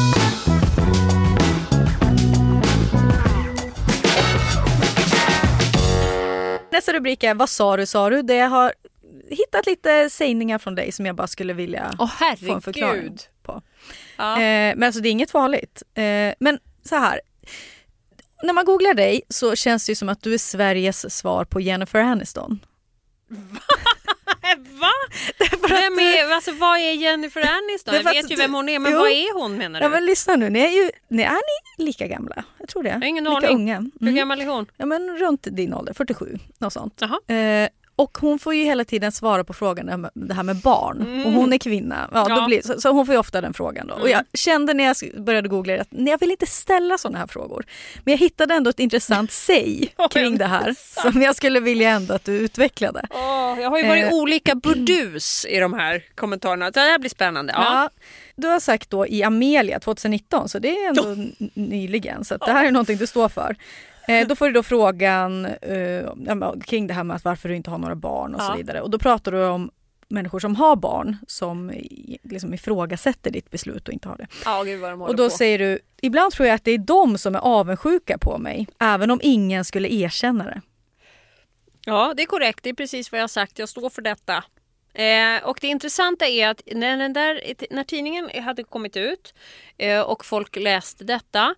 Nästa rubrik är Vad sa du sa du? Det jag har hittat lite sägningar från dig som jag bara skulle vilja Åh, få en förklaring på. Ja. Eh, men alltså det är inget farligt. Eh, men så här. När man googlar dig så känns det ju som att du är Sveriges svar på Jennifer Aniston. Va? Vem är, alltså, vad är Jennifer Aniston? Jag Därför vet ju vem hon är, men Jo. vad är hon menar du? Ja men lyssna nu, ni är, ju, ni, är ni lika gamla? Jag tror det. Jag har ingen lika aning. unga. Hur Mm. gammal är hon? Ja men runt din ålder, 47, något sånt. Eh, och hon får ju hela tiden svara på frågan om det här med barn. Och hon är kvinna. Ja, Ja. Blir, så, så hon får ju ofta den frågan då. Och jag kände när jag började googla att nej, jag vill inte ställa sådana här frågor. Men jag hittade ändå ett intressant säg kring det här som jag skulle vilja ändå att du utvecklade. Åh, jag har ju varit Eh. olika burdus i de här kommentarerna. Det här blir spännande. Ja. Ja. Du har sagt då i Amelia 2019, så det är ändå n- nyligen. Så det här är någonting du står för. Eh, då får du då frågan eh, kring det här med att varför du inte har några barn och Ja. så vidare. Och då pratar du om människor som har barn som liksom ifrågasätter ditt beslut och inte har det. Ja, gud vad de Och då på. säger du, ibland tror jag att det är de som är avundsjuka på mig, även om ingen skulle erkänna det. Ja, det är korrekt. Det är precis vad jag har sagt. Jag står för detta. Eh, och det intressanta är att när, den där, när tidningen hade kommit ut eh, och folk läste detta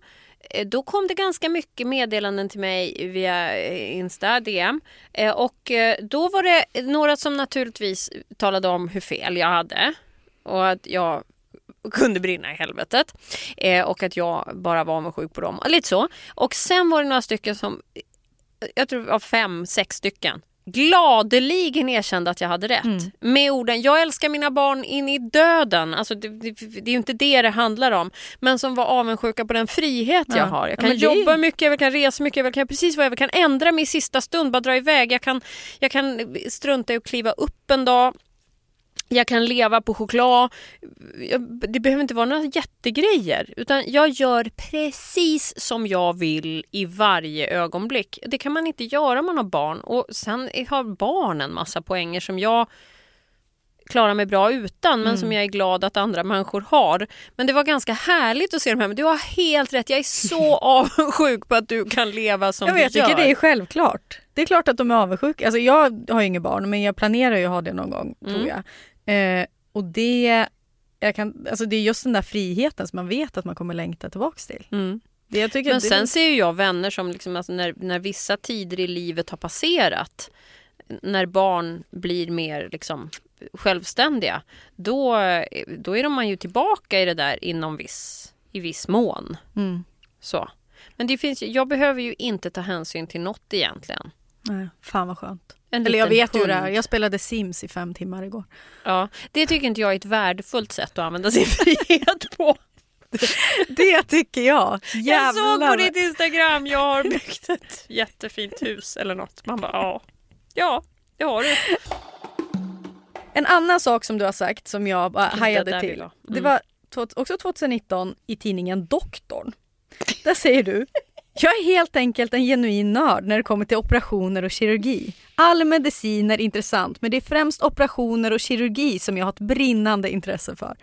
Eh, då kom det ganska mycket meddelanden till mig via eh, Insta, DM. Eh, och då var det några som naturligtvis talade om hur fel jag hade. Och att jag kunde brinna i helvetet. Och att jag bara var avundsjuk på dem. Lite så. Och sen var det några stycken som jag tror det var fem, sex stycken gladeligen erkände att jag hade rätt. Mm. Med orden, jag älskar mina barn in i döden. Alltså, det, det, det är ju inte det det handlar om. Men som var avundsjuka på den frihet Ja. jag har. Jag Ja, kan det ju- jobba mycket, jag kan resa mycket, jag kan göra precis vad jag vill. Jag kan ändra mig i sista stund, bara dra iväg. Jag kan, jag kan strunta i att kliva upp en dag. Jag kan leva på choklad. Jag- Det behöver inte vara några jättegrejer. Utan jag gör precis som jag vill i varje ögonblick. Det kan man inte göra om man har barn. Och sen har barn en massa poänger som jag klarar mig bra utan men som jag är glad att andra människor har. Men det var ganska härligt att se de här. Men du har helt rätt. Jag är så avundsjuk på att du kan leva som Jag, du vet, jag gör. tycker det är självklart. Det är klart att de är avundsjuka. Alltså jag har ju inget barn men jag planerar ju att ha det någon gång Mm. tror jag. Eh, och det, jag kan, alltså det är just den där friheten som man vet att man kommer längta tillbaks till. Mm. Men det, sen ser ju jag vänner som liksom, alltså när, när vissa tider i livet har passerat, när barn blir mer liksom, självständiga, då, då är de man ju tillbaka i det där inom viss, i viss mån. Mm. Så. Men det finns, jag behöver ju inte ta hänsyn till något egentligen. Nej, fan vad skönt. En Eller jag vet ju hur det är. hund. Jag spelade Sims i fem timmar igår. Ja, det tycker inte jag är ett värdefullt sätt att använda sin frihet på. Det tycker jag. Jag såg på Jävlar. ditt Instagram, jag har byggt ett jättefint hus eller något. Man bara, ja, ja, det har du. En annan sak som du har sagt som jag bara hajade till. jag. Det Mm. var också 2019 i tidningen Doktorn. Där säger du jag är helt enkelt en genuin nörd när det kommer till operationer och kirurgi. All medicin är intressant men det är främst operationer och kirurgi som jag har ett brinnande intresse för.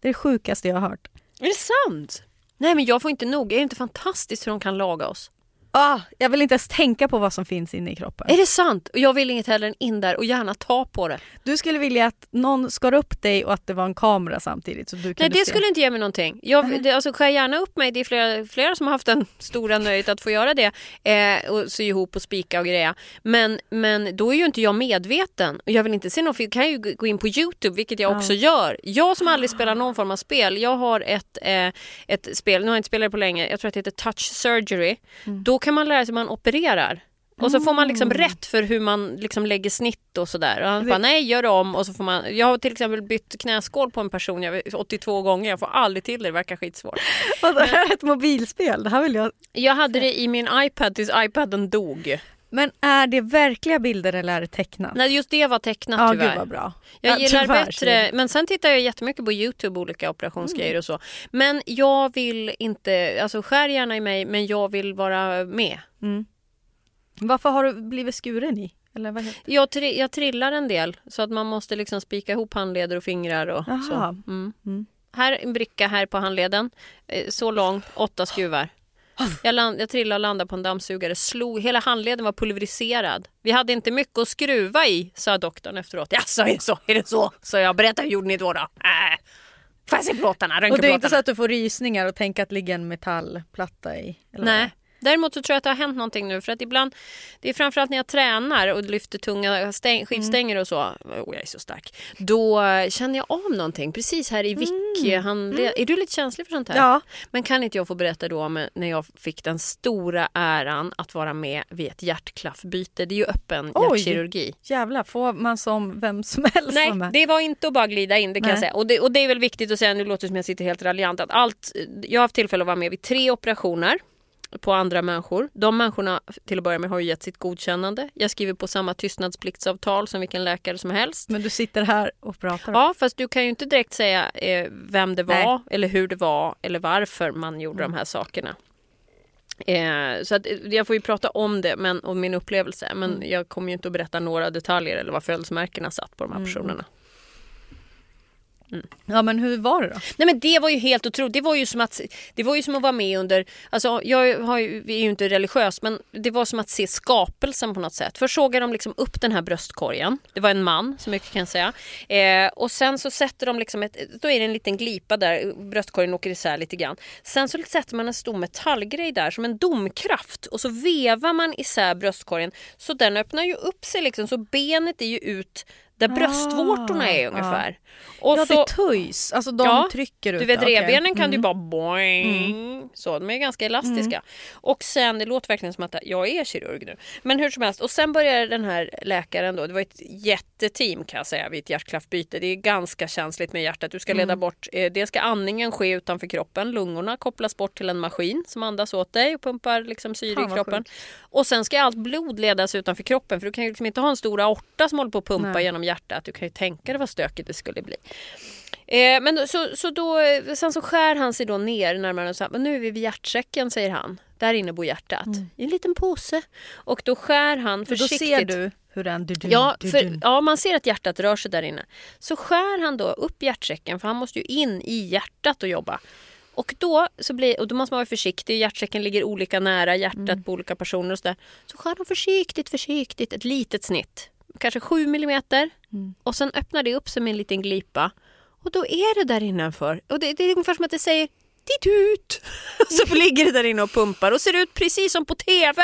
Det är det sjukaste jag har hört. Är det sant? Nej men jag får inte nog. Är det inte fantastiskt hur de kan laga oss? Ah, jag vill inte ens tänka på vad som finns inne i kroppen. Är det sant? Och jag vill inget hellre än in där och gärna ta på det. Du skulle vilja att någon skar upp dig och att det var en kamera samtidigt. Så du Nej kunde det se. skulle inte ge mig någonting. Jag, det, alltså, skär gärna upp mig. Det är flera, flera som har haft den stora nöjet att få göra det. Eh, och sy ihop och spika och greja. Men, men då är ju inte jag medveten. Och jag vill inte se någon film. kan ju gå in på Youtube, vilket jag också gör. Jag som aldrig spelar någon form av spel. Jag har ett, eh, ett spel, nu har jag inte spelat det på länge. Jag tror att det heter Touch Surgery. Då kan man lära sig hur man opererar. Och så får man liksom rätt för hur man liksom lägger snitt och sådär. Och han bara nej gör om och så får man. Jag har till exempel bytt knäskål på en person jag, 82 gånger. Jag får aldrig till det, det verkar skitsvårt. Det här är ett mobilspel. Det här vill jag... Jag hade det i min iPad tills iPaden dog. Men är det verkliga bilder eller är det tecknat? Nej just det var tecknat Ja, tyvärr. gud vad bra. Jag Ja, gillar tyvärr, bättre, men sen tittar jag jättemycket på Youtube, olika operationsgrejer och så. Men jag vill inte, alltså skär gärna i mig men jag vill vara med. Varför har du blivit skuren i? Eller vad heter Jag, tri- jag trillar en del så att man måste liksom spika ihop handleder och fingrar och Jaha. så. Mm. Här en bricka här på handleden, eh, så lång, åtta skruvar. Jag, land, jag trillade och landade på en dammsugare, slog, hela handleden var pulveriserad. Vi hade inte mycket att skruva i, sa doktorn efteråt. Ja, så är det så, är det så? Så jag berätta hur gjorde ni då? då? Äh, får jag se plåtarna, Och det är inte så att du får rysningar och tänker att det ligger en metallplatta i? Eller Nej. Däremot så tror jag att det har hänt någonting nu för att ibland, det är framförallt när jag tränar och lyfter tunga stäng, skivstänger och så, oh, jag är så stark, då känner jag av någonting precis här i vick. handled- Är du lite känslig för sånt här? Ja. Men kan inte jag få berätta då om när jag fick den stora äran att vara med vid ett hjärtklaffbyte. Det är ju öppen Oj. hjärtkirurgi. Jävlar, får man som vem som helst Nej, med? det var inte att bara glida in, det kan Nej. jag säga. Och det, och det är väl viktigt att säga, nu låter det som jag sitter helt raljant, att allt, jag har haft tillfälle att vara med vid tre operationer på andra människor. De människorna till att börja med har ju gett sitt godkännande. Jag skriver på samma tystnadspliktsavtal som vilken läkare som helst. Men du sitter här och pratar. Ja, fast du kan ju inte direkt säga eh, vem det var Nej. Mm. eller hur det var eller varför man gjorde de här sakerna. Eh, så att, eh, jag får ju prata om det, men, om min upplevelse. Men Mm. jag kommer ju inte att berätta några detaljer eller vad födelsemärkena satt på de Mm. här personerna. Ja men hur var det då? Nej men det var ju helt otroligt. Det var ju som att, det var ju som att vara med under, alltså jag har ju, vi är ju inte religiös men det var som att se skapelsen på något sätt. Först såg de liksom upp den här bröstkorgen. Det var en man, så mycket kan jag säga. Eh, och sen så sätter de liksom ett, då är det en liten glipa där, bröstkorgen åker isär lite grann. Sen så sätter man en stor metallgrej där som en domkraft och så vevar man isär bröstkorgen så den öppnar ju upp sig liksom så benet är ju ut där bröstvårtorna är ja. ungefär. Och Ah, ja så, det töjs, alltså de Ja, trycker ut du vet revbenen kan du Mm. bara boing. Så, de är ganska elastiska. Och sen, det låter verkligen som att jag är kirurg nu. Men hur som helst, och sen började den här läkaren då, det var ett jätteteam kan jag säga vid ett hjärtklaffbyte. Det är ganska känsligt med hjärtat. Du ska leda bort, eh, det ska andningen ske utanför kroppen. Lungorna kopplas bort till en maskin som andas åt dig och pumpar liksom syre i kroppen. Och sen ska allt blod ledas utanför kroppen för du kan ju liksom inte ha en stor aorta som håller på att pumpa Nej. genom hjärtat. Du kan ju tänka dig vad stökigt det skulle bli. Eh, men så, så då, eh, sen så skär han sig då ner närmare och säger, nu är vi vid hjärtsäcken säger han. Där inne bor hjärtat. I en liten påse. Och då skär han För då försiktigt. ser du hur den... Du, du, Ja, för, ja, man ser att hjärtat rör sig där inne. Så skär han då upp hjärtsäcken för han måste ju in i hjärtat och jobba. Och då, så blir, och då måste man vara försiktig. Hjärtsäcken ligger olika nära hjärtat på olika personer. Och så, där. så skär han försiktigt, försiktigt ett litet snitt. Kanske 7 millimeter. Och sen öppnar det upp med en liten glipa. Och då är det där innanför. Och det, det är ungefär som att det säger Titt ut! så ligger det där inne och pumpar och ser ut precis som på TV.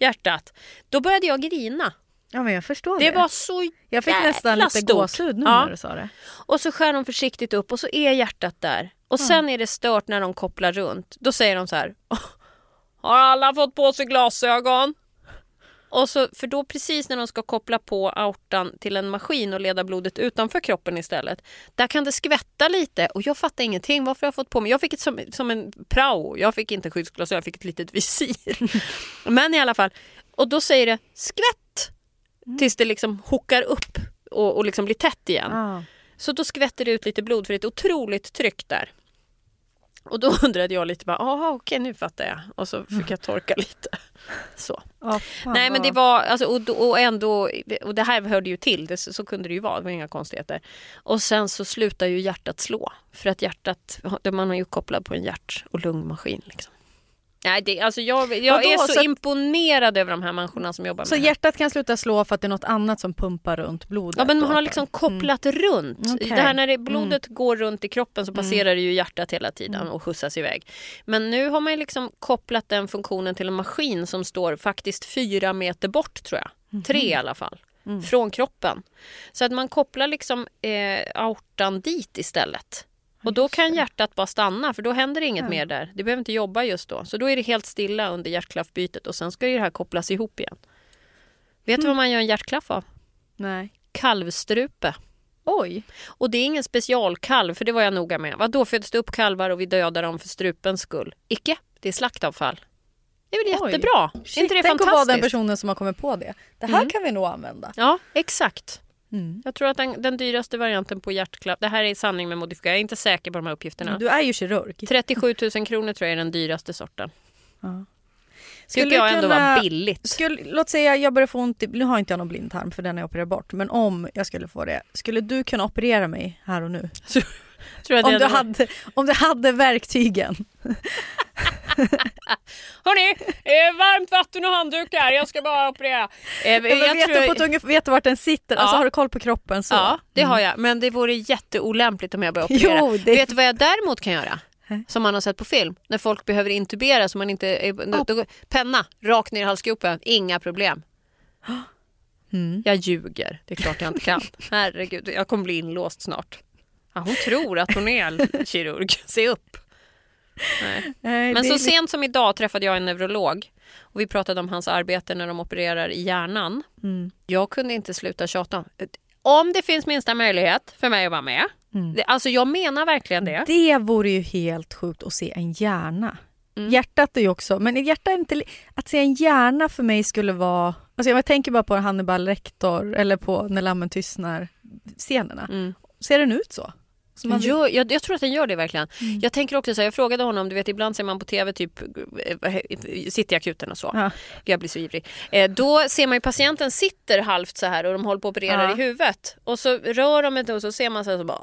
Hjärtat. Då började jag grina. Ja men jag förstår det. Det var så jag fick nästan lite stort. gåshud nu Ja. när du sa det. Och så skär de försiktigt upp och så är hjärtat där. Och sen är det stört när de kopplar runt. Då säger de så här. "Åh, Har alla fått på sig glasögon? Och så, för då precis när de ska koppla på aortan till en maskin och leda blodet utanför kroppen istället. Där kan det skvätta lite och jag fattar ingenting. Varför har jag fått på mig? Jag fick ett som, som en prao. Jag fick inte skyddsglasögon, jag fick ett litet visir. Men i alla fall. Och då säger det skvätt. Tills det liksom hookar upp och, och liksom blir tätt igen. Ja. Så då skvätter det ut lite blod för det är ett otroligt tryck där. Och då undrade jag lite bara, jaha okej nu fattar jag. Och så fick jag torka lite. Så. Fan Nej men det var, alltså, och, och ändå, och det här hörde ju till, det, så kunde det ju vara, det var inga konstigheter. Och sen så slutar ju hjärtat slå. För att hjärtat, man är ju kopplad på en hjärt och lungmaskin. Liksom. Nej, det, alltså jag, jag Vadå? är så, Så att- imponerad över de här människorna som jobbar med Så det här. hjärtat kan sluta slå för att det är något annat som pumpar runt blodet? Ja men man har liksom kopplat runt. Okej. Det här när det, blodet går runt i kroppen så passerar det ju hjärtat hela tiden och skjutsas iväg. Men nu har man liksom kopplat den funktionen till en maskin som står faktiskt fyra meter bort tror jag. Tre i alla fall. Från kroppen. Så att man kopplar liksom eh, aortan dit istället. Och då kan hjärtat bara stanna för då händer det inget mer där. Det behöver inte jobba just då. Så då är det helt stilla under hjärtklaffbytet och sen ska ju det här kopplas ihop igen. Vet du vad man gör en hjärtklaff av? Nej. Kalvstrupe. Oj. Och det är ingen specialkalv, för det var jag noga med. Vad då föds det upp kalvar och vi dödar dem för strupens skull? Icke, det är slaktavfall. Det är väl Oj. jättebra? Shit, är inte det tänk att vara fantastiskt? den personen som har kommit på det. Det här kan vi nog använda. Ja, exakt. Mm. Jag tror att den, den dyraste varianten på hjärtklapp, det här är sanning med modifikation, jag är inte säker på de här uppgifterna. Du är ju kirurg. 37 000 kronor tror jag är den dyraste sorten. Ja. Tycker Skulle jag ändå kunna- var billigt. Skulle, låt säga jag börjar få ont i, nu har inte jag någon blindtarm för den är opererad bort, men om jag skulle få det, skulle du kunna operera mig här och nu? Om du, hade, om du hade verktygen? Hörni, eh, varmt vatten och handdukar, jag ska bara operera. Eh, Jag vet, tror- du på ungefär, vet vart den sitter? Alltså Ja. har du koll på kroppen så? Ja, det har jag. Men det vore jätteolämpligt om jag började operera. Jo, det- Vet du vad jag däremot kan göra? Som man har sett på film. När folk behöver intubera så man inte... Är, då, penna, rakt ner i halsgropen. Inga problem. Mm. Jag ljuger. Det är klart jag inte kan. Herregud, jag kommer bli inlåst snart. Ja, hon tror att hon är kirurg. Se upp. Nej. Men det så sent som idag träffade jag en neurolog och vi pratade om hans arbete när de opererar i hjärnan. Mm. Jag kunde inte sluta tjata om det finns minsta möjlighet för mig att vara med. Mm. Det, alltså jag menar verkligen det. Det vore ju helt sjukt att se en hjärna. Mm. Hjärtat är ju också, men hjärta är inte... Att se en hjärna för mig skulle vara... Alltså jag tänker bara på Hannibal Lecter eller på När lammen tystnar scenerna. Mm. Ser den ut så? Man vill- Jag, jag, tror att den gör det verkligen. Mm. Jag tänker också så här, jag frågade honom, du vet ibland ser man på tv typ eh, Cityakuten och så. Ja. Jag blir så ivrig. Eh, då ser man ju patienten sitter halvt så här och de håller på att operera Ja. i huvudet. Och så rör de ett och så ser man så här så bara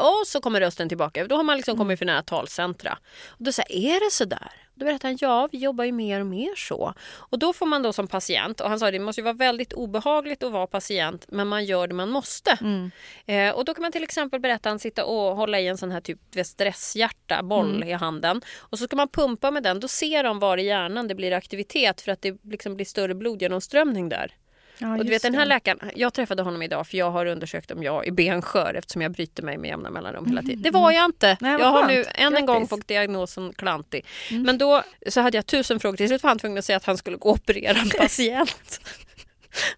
och så kommer rösten tillbaka. Då har man liksom kommit för nära talcentra. Och då säger är det så där? Då berättar han, ja vi jobbar ju mer och mer så. Och då får man då som patient, och han sa det måste ju vara väldigt obehagligt att vara patient men man gör det man måste. Eh, och då kan man till exempel berätta han sitta och hålla i en sån här typ stresshjärta boll i handen. Och så ska man pumpa med den, då ser de var i hjärnan det blir aktivitet för att det liksom blir större blodgenomströmning där. Ja, och du vet den här läkaren, jag träffade honom idag för jag har undersökt om jag är benskör eftersom jag bryter mig med jämna mellanrum hela tiden. Det var jag inte. Mm. Nej, jag har skönt. nu än en gång. Mm. fått diagnosen klantig. Men då så hade jag tusen frågor. Till slut var han tvungen att säga att han skulle gå och operera en patient.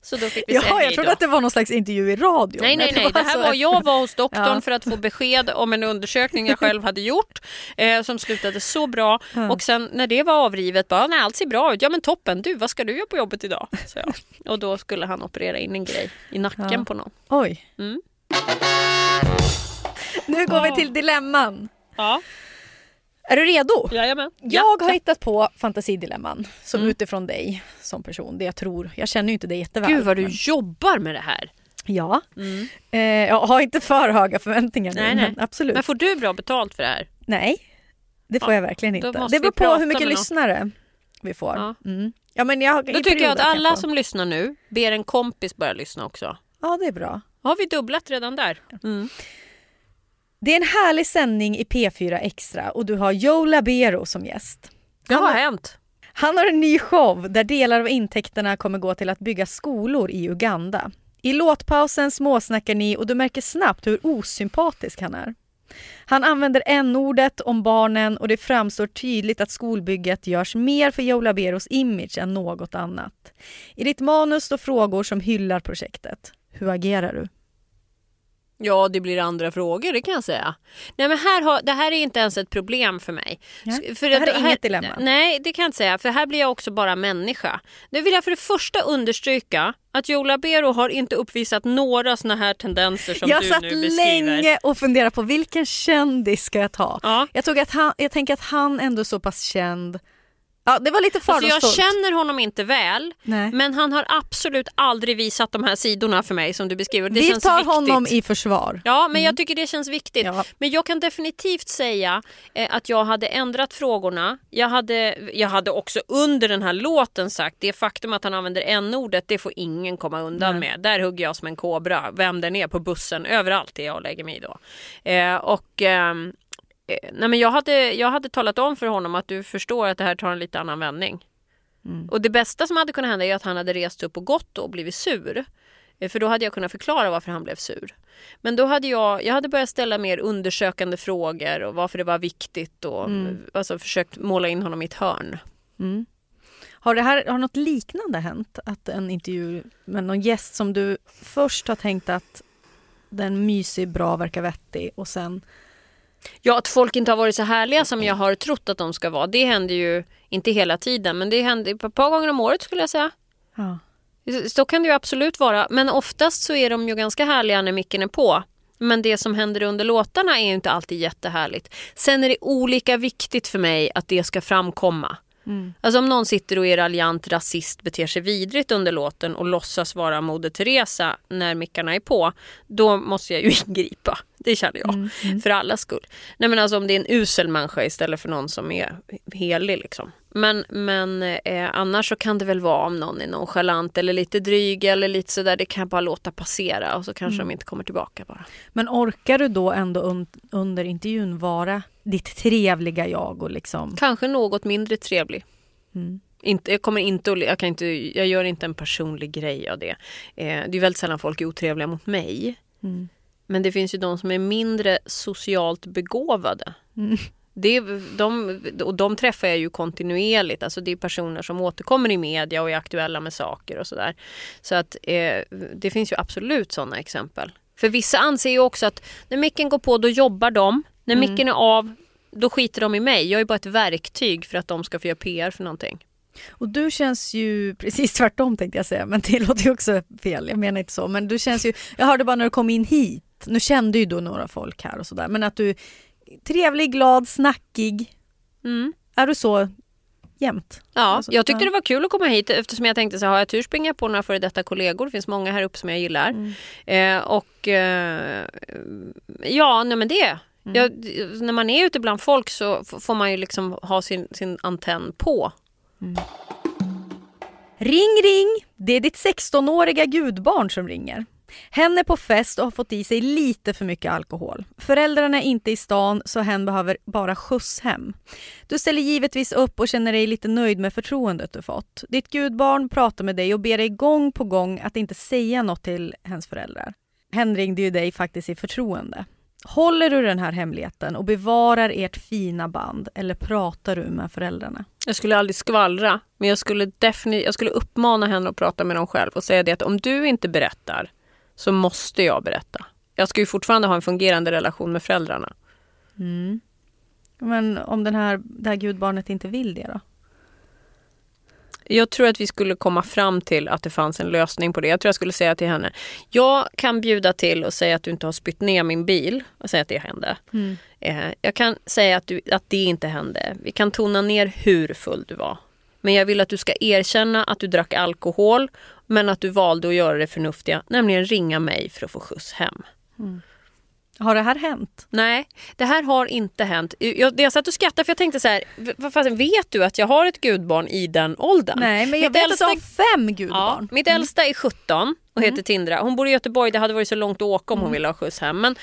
Så då fick vi Ja, hej jag trodde då. att det var någon slags intervju i radio. Nej, nej, nej. Det här så- var, jag var hos doktorn Ja. för att få besked om en undersökning jag själv hade gjort eh, som slutade så bra. Och sen när det var avrivet, bara, nej, allt ser bra ut. Ja men toppen, du vad ska du göra på jobbet idag? Så jag. Och då skulle han operera in en grej i nacken Ja. på någon. Oj. Mm. Nu går vi till dilemman. Ja, Är du redo? jajamän. Jag har hittat på fantasidilemman som utifrån dig som person. Det jag tror. Jag känner ju inte dig jätteväl. Gud vad du men- jobbar med det här. Ja. Eh, jag har inte för höga förväntningar nu. Nej, nej. Men absolut. Men får du bra betalt för det här? Nej, det får Ja, jag verkligen inte. Det beror på hur mycket lyssnare vi får. Ja. Mm. Ja, men jag, Då tycker jag att alla få. som lyssnar nu ber en kompis börja lyssna också. Ja, det är bra. Har vi dubblat redan där? Mm. Det är en härlig sändning i P4 Extra och du har Joe Labero som gäst. Det har hänt. Han har en ny show där delar av intäkterna kommer gå till att bygga skolor i Uganda. I låtpausen småsnackar ni och du märker snabbt hur osympatisk han är. Han använder n-ordet om barnen och det framstår tydligt att skolbygget görs mer för Joe Laberos image än något annat. I ditt manus står frågor som hyllar projektet. Hur agerar du? Ja, det blir andra frågor, det kan jag säga. Nej, men här har, det här är inte ens ett problem för mig. Nej, För det här är inget dilemma. Nej, det kan jag inte säga. För här blir jag också bara människa. Nu vill jag för det första understryka att Joe Labero har inte uppvisat några såna här tendenser som jag du satt nu beskriver. länge och funderade på vilken kändis ska jag ta. Ja. Jag, tog att han, jag tänker att han ändå är så pass känd. Ja, det var lite Alltså jag känner honom inte väl, Nej. men han har absolut aldrig visat de här sidorna för mig som du beskriver. Det Vi känns tar viktigt. honom i försvar. Ja, men jag tycker det känns viktigt. Ja. Men jag kan definitivt säga eh, att jag hade ändrat frågorna. Jag hade, jag hade också under den här låten sagt det faktum att han använder n-ordet, det får ingen komma undan med. Där hugger jag som en kobra, vem den är på bussen, överallt är jag och lägger mig då. Eh, och... eh, Nej, men jag, hade, jag hade talat om för honom att du förstår att det här tar en lite annan vändning. Och det bästa som hade kunnat hända är att han hade rest upp och gått och blivit sur. Eh, För då hade jag kunnat förklara varför han blev sur. Men då hade jag, jag hade börjat ställa mer undersökande frågor och varför det var viktigt och alltså försökt måla in honom i ett hörn. Har, det här, har något liknande hänt? Att en intervju med någon gäst som du först har tänkt att den mysig, bra, verkar vettig och sen... Ja, att folk inte har varit så härliga som jag har trott att de ska vara. Det händer ju inte hela tiden, men det händer ett par gånger om året skulle jag säga. Ja. Så kan det ju absolut vara. Men oftast så är de ju ganska härliga när micken är på. Men det som händer under låtarna är ju inte alltid jättehärligt. Sen är det olika viktigt för mig att det ska framkomma. Alltså om någon sitter och är raljant rasist, beter sig vidrigt under låten och låtsas vara Moder Teresa när mickarna är på, då måste jag ju ingripa. Det känner jag. För allas skull. Nej men alltså om det är en usel människa istället för någon som är helig liksom. Men, men eh, annars så kan det väl vara om någon är nonchalant eller lite dryg eller lite sådär, det kan jag bara låta passera och så kanske de inte kommer tillbaka bara. Men orkar du då ändå un, under intervjun vara ditt trevliga jag och liksom... Kanske något mindre trevlig. Inte, jag, kommer inte jag, kan inte, jag gör inte en personlig grej av det. Eh, det är väldigt sällan folk är otrevliga mot mig. Men det finns ju de som är mindre socialt begåvade. Det är, de, och de träffar jag ju kontinuerligt. Alltså det är personer som återkommer i media och är aktuella med saker och sådär. Så att eh, det finns ju absolut sådana exempel. För vissa anser ju också att när micken går på då jobbar de. När micken är av då skiter de i mig. Jag är bara ett verktyg för att de ska få göra PR för någonting. Och du känns ju precis tvärtom tänkte jag säga, men det låter ju också fel. Jag menar inte så, men du känns ju... Jag hörde bara när du kom in hit, nu kände ju då några folk här och sådär, men att du trevlig, glad, snackig. Mm. Är du så jämt? Ja, Alltså, jag tyckte det var kul att komma hit eftersom jag tänkte så har jag tur springer på några före detta kollegor. Det finns många här uppe som jag gillar. Mm. Eh, och eh, ja, nej men det. Mm. Jag, när man är ute bland folk så får man ju liksom ha sin, sin antenn på. Ring ring! Det är ditt 16-åriga gudbarn som ringer. Hen är på fest och har fått i sig lite för mycket alkohol. Föräldrarna är inte i stan så hen behöver bara skjuts hem. Du ställer givetvis upp och känner dig lite nöjd med förtroendet du fått. Ditt gudbarn pratar med dig och ber dig gång på gång att inte säga något till hens föräldrar. Hen ringde ju dig faktiskt i förtroende. Håller du den här hemligheten och bevarar ert fina band eller pratar du med föräldrarna? Jag skulle aldrig skvallra, men jag skulle, jag skulle uppmana henne att prata med dem själv och säga det att om du inte berättar så måste jag berätta. Jag ska ju fortfarande ha en fungerande relation med föräldrarna. Men om den här, det här gudbarnet inte vill det då? Jag tror att vi skulle komma fram till att det fanns en lösning på det. Jag tror jag skulle säga till henne, jag kan bjuda till och säga att du inte har spytt ner min bil och säga att det hände. Eh, jag kan säga att, du, att det inte hände. Vi kan tona ner hur full du var. Men jag vill att du ska erkänna att du drack alkohol men att du valde att göra det förnuftiga, nämligen ringa mig för att få skjuts hem. Har det här hänt? Nej, det här har inte hänt. Jag, jag satt och skrattade för jag tänkte så här, vad fasen, vet du att jag har ett gudbarn i den åldern? Nej, men jag Mitt vet att du har fem Ja, gudbarn. mitt äldsta är 17 och heter Tindra. Hon bor i Göteborg, det hade varit så långt att åka om hon ville ha skjuts hem. Men,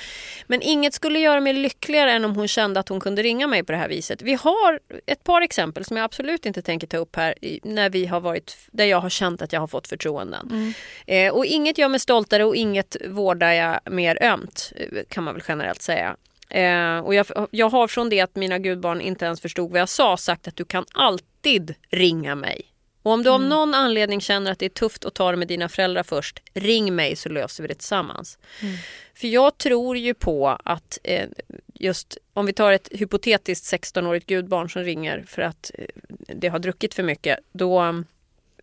men inget skulle göra mig lyckligare än om hon kände att hon kunde ringa mig på det här viset. Vi har ett par exempel som jag absolut inte tänker ta upp här när vi har varit, där jag har känt att jag har fått förtroenden. Eh, och inget gör mig stoltare och inget vårdar jag mer ömt kan man väl generellt säga. Eh, och jag, jag har från det att mina gudbarn inte ens förstod vad jag sa sagt att du kan alltid ringa mig Och om du av någon anledning känner att det är tufft att ta det med dina föräldrar först, ring mig så löser vi det tillsammans. För jag tror ju på att eh, just om vi tar ett hypotetiskt 16-årigt gudbarn som ringer för att eh, det har druckit för mycket, då mm,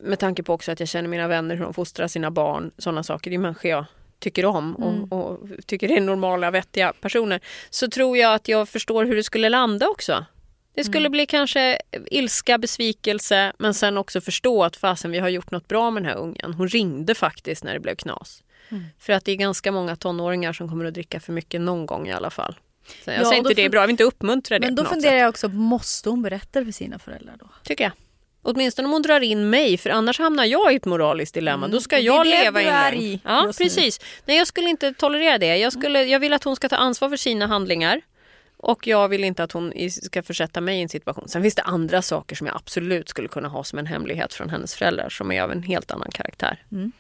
med tanke på också att jag känner mina vänner, hur de fostrar sina barn, sådana saker, det är människor jag tycker om och, och tycker är normala, vettiga personer, så tror jag att jag förstår hur det skulle landa också. Det skulle bli kanske ilska, besvikelse, men sen också förstå att fasen vi har gjort något bra med den här ungen. Hon ringde faktiskt när det blev knas. För att det är ganska många tonåringar som kommer att dricka för mycket någon gång i alla fall. Så jag Ja, säger inte det är bra, jag vill inte uppmuntra det Men då funderar sätt. jag också, måste hon berätta för sina föräldrar då? Tycker jag. Åtminstone om hon drar in mig, för annars hamnar jag i ett moraliskt dilemma. Då ska Mm. Det jag är det leva du är i Ja, nu. precis. Nej, jag skulle inte tolerera det. Jag, skulle, jag vill att hon ska ta ansvar för sina handlingar. Och jag vill inte att hon ska försätta mig i en situation. Sen finns det andra saker som jag absolut skulle kunna ha som en hemlighet från hennes föräldrar som är av en helt annan karaktär. Mm.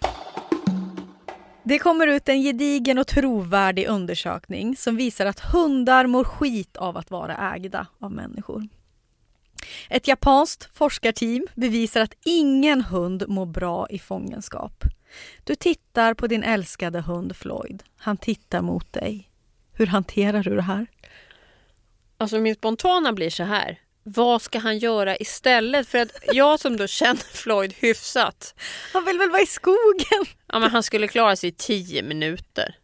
Det kommer ut en gedigen och trovärdig undersökning som visar att hundar mår skit av att vara ägda av människor. Ett japanskt forskarteam bevisar att ingen hund mår bra i fångenskap. Du tittar på din älskade hund Floyd. Han tittar mot dig. Hur hanterar du det här? Alltså min spontana blir så här. Vad ska han göra istället? För att jag som då känner Floyd hyfsat. Han vill väl vara i skogen? Ja, men han skulle klara sig i tio minuter.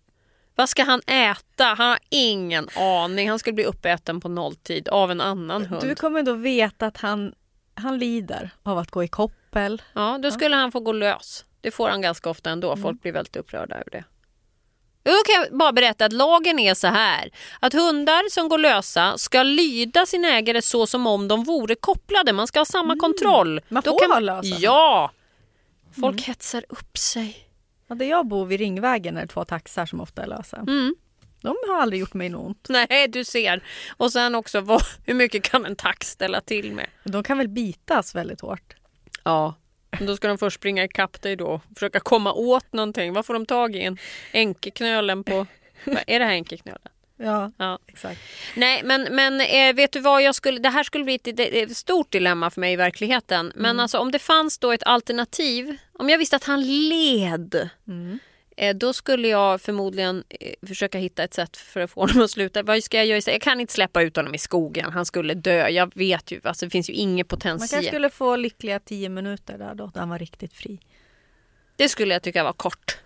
Vad ska han äta? Han har ingen aning. Han skulle bli uppäten på nolltid av en annan hund. Du kommer då veta att han, han lider av att gå i koppel. Ja, då skulle han få gå lös. Det får han ganska ofta ändå. Mm. Folk blir väldigt upprörda över det. Då kan jag bara berätta att lagen är så här. Att hundar som går lösa ska lyda sin ägare så som om de vore kopplade. Man ska ha samma kontroll. Mm. Man Då får ha lösa. Ja! Folk Mm. hetsar upp sig. Ja, där jag bor vid Ringvägen är det två taxar som ofta är lösa. Mm. De har aldrig gjort mig något ont. Nej, du ser. Och sen också, vad, hur mycket kan en tax ställa till med? De kan väl bitas väldigt hårt? Ja. Då ska de först springa ikapp dig då. Försöka komma åt någonting. Vad får de tag i? En enkeknölen på... Vad är det här enkeknölen? Ja, Ja. exakt. Nej, men, men eh, vet du vad? Jag skulle, det här skulle bli ett, stort dilemma för mig i verkligheten. Men alltså, om det fanns då ett alternativ. Om jag visste att han led. Eh, då skulle jag förmodligen eh, försöka hitta ett sätt för att få honom att sluta. Vad ska jag göra? Jag kan inte släppa ut honom i skogen. Han skulle dö. Jag vet ju. Alltså, det finns ju ingen Man potential. kanske skulle få lyckliga tio minuter där då, där han var riktigt fri. Det skulle jag tycka var kort.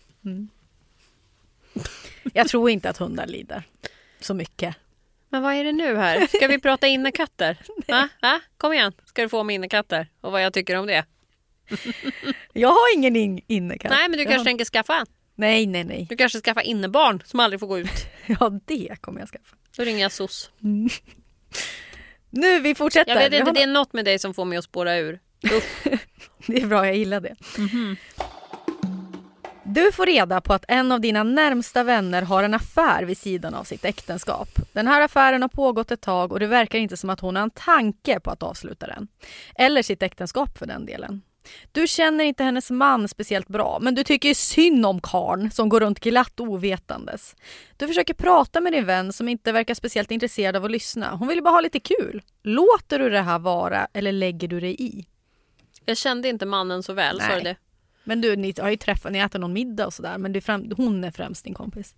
Jag tror inte att hundar lider så mycket. Men vad är det nu här? Ska vi prata innekatter? Va? Va? Kom igen, ska du få om innekatter och vad jag tycker om det. Jag har ingen in- innekatt. Nej, men du Jag kanske har- tänker skaffa en. Nej, nej, nej. Du kanske skaffar innebarn som aldrig får gå ut. Ja, det kommer jag skaffa. Då ringer jag SOS. Nu, vi fortsätter. Jag vet inte, har- det är något med dig som får mig att spåra ur. Det är bra, jag gillar det. Mhm. Du får reda på att en av dina närmsta vänner har en affär vid sidan av sitt äktenskap. Den här affären har pågått ett tag och det verkar inte som att hon har en tanke på att avsluta den. Eller sitt äktenskap för den delen. Du känner inte hennes man speciellt bra, men du tycker synd om karn som går runt glatt ovetandes. Du försöker prata med din vän som inte verkar speciellt intresserad av att lyssna. Hon vill bara ha lite kul. Låter du det här vara eller lägger du dig i? Jag kände inte mannen så väl, sa du det? Men du, ni har ju träffat, ni äter någon middag och sådär, men är främ, hon är främst din kompis.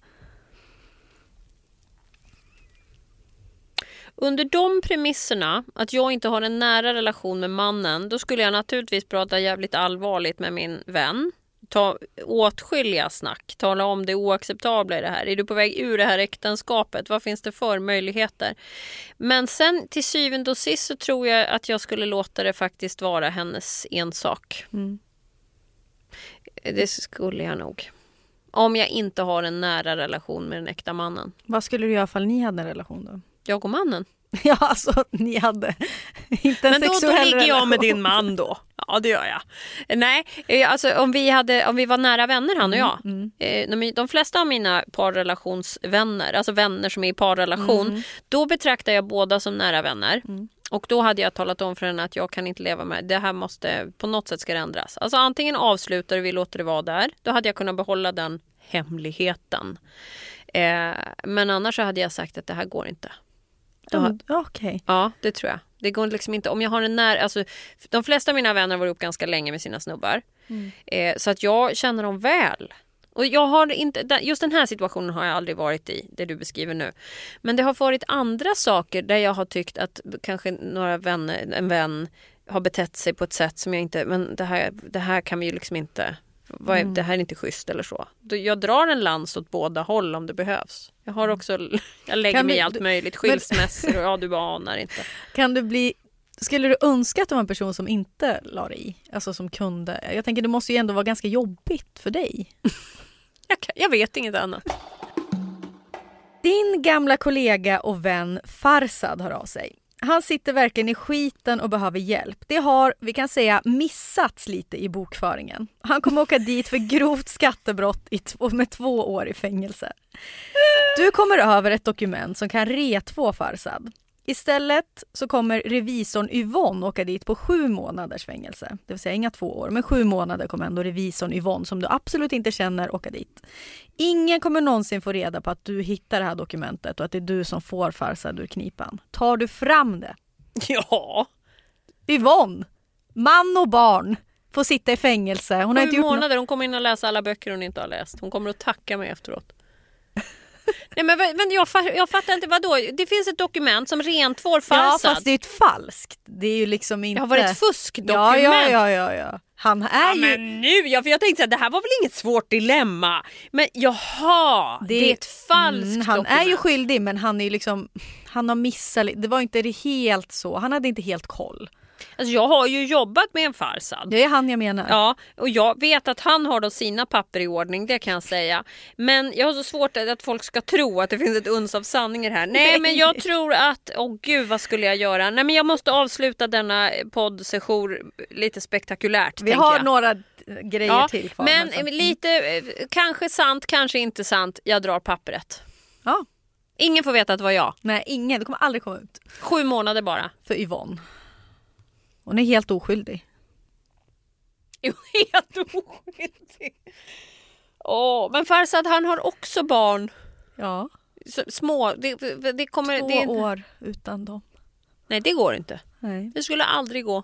Under de premisserna, att jag inte har en nära relation med mannen, då skulle jag naturligtvis prata jävligt allvarligt med min vän. Ta åtskilliga snack, tala om det oacceptabla i det här. Är du på väg ur det här äktenskapet? Vad finns det för möjligheter? Men sen till syvende och sist så tror jag att jag skulle låta det faktiskt vara hennes ensak. Det skulle jag nog. Om jag inte har en nära relation med den äkta mannen. Vad skulle du göra ifall ni hade en relation då? Jag och mannen. Ja, alltså ni hade inte en Men då, då sexuell ligger jag med relation. din man då. Ja, det gör jag. Nej, eh, alltså om vi, hade, om vi var nära vänner han och jag. Eh, de, de flesta av mina parrelationsvänner, alltså vänner som är i parrelation, då betraktar jag båda som nära vänner. Och då hade jag talat om för henne att jag kan inte leva med det här måste, på något sätt ska det ändras. Alltså antingen avslutar vi låter det vara där. Då hade jag kunnat behålla den hemligheten. Eh, men annars hade jag sagt att det här går inte. Då, Ja, men- ja, Okej. Det tror jag. Det går liksom inte, om jag har en nära, alltså, de flesta av mina vänner har varit ihop ganska länge med sina snubbar. Eh, så att jag känner dem väl. Och jag har inte, just den här situationen har jag aldrig varit i, det du beskriver nu. Men det har varit andra saker där jag har tyckt att kanske några vänner, en vän har betett sig på ett sätt som jag inte, men det här, det här kan vi ju liksom inte, vad är, det här är inte schysst eller så. Jag drar en lans åt båda håll om det behövs. Jag har också, jag lägger Kan mig i allt möjligt, skilsmässor och ja du anar inte. Kan du bli... Skulle du önska att det var en person som inte la dig i? Alltså som kunde? Jag tänker det måste ju ändå vara ganska jobbigt för dig. Jag, kan, jag vet inget annat. Din gamla kollega och vän Farsad hör av sig. Han sitter verkligen i skiten och behöver hjälp. Det har, vi kan säga, missats lite i bokföringen. Han kommer åka dit för grovt skattebrott i med två år i fängelse. Du kommer över ett dokument som kan retvå Farsad. Istället så kommer revisorn Yvonne åka dit på sju månaders fängelse. Det vill säga inga två år, men sju månader kommer ändå revisorn Yvonne som du absolut inte känner åka dit. Ingen kommer någonsin få reda på att du hittar det här dokumentet och att det är du som får Farsad ur knipan. Tar du fram det? Ja, Yvonne, man och barn, får sitta i fängelse. Hon har inte sju gjort månader, hon kommer in och läsa alla böcker hon inte har läst. Hon kommer att tacka mig efteråt. Nej men, men jag, jag fattar inte, vadå? Det finns ett dokument som rentvår Ja, Farsad. fast det är ett falskt. Det är ju liksom inte... Det har varit ett fuskdokument. Ja, ja, ja, ja, ja. Han är Ja, ju... men nu, ja, för jag tänkte att det här var väl inget svårt dilemma. Men jaha, det, är ett falskt Mm, Han dokument. är ju skyldig men han är ju liksom... Han har missat... Det var inte det helt så. Han hade inte helt koll. Alltså, jag har ju jobbat med en Farsad. Det är han jag menar. Ja, och jag vet att han har då sina papper i ordning, det kan jag säga. Men jag har så svårt att, folk ska tro att det finns ett uns av sanning här. Nej, men jag tror att, åh gud vad skulle jag göra? Nej men jag måste avsluta denna poddsession lite spektakulärt. Vi har jag. några grejer ja, till kvar. Men eh, lite, eh, kanske sant, kanske inte sant. Jag drar pappret. Ja. Ingen får veta att det var jag. Nej, ingen. Det kommer aldrig komma ut. Sju månader bara. För Yvonne. Hon är helt oskyldig. Jo, helt oskyldig. Åh, men Farsad han har också barn. Ja. Små. Det, det kommer, Två det, år utan dem. Nej, det går inte. Nej. Det skulle aldrig gå.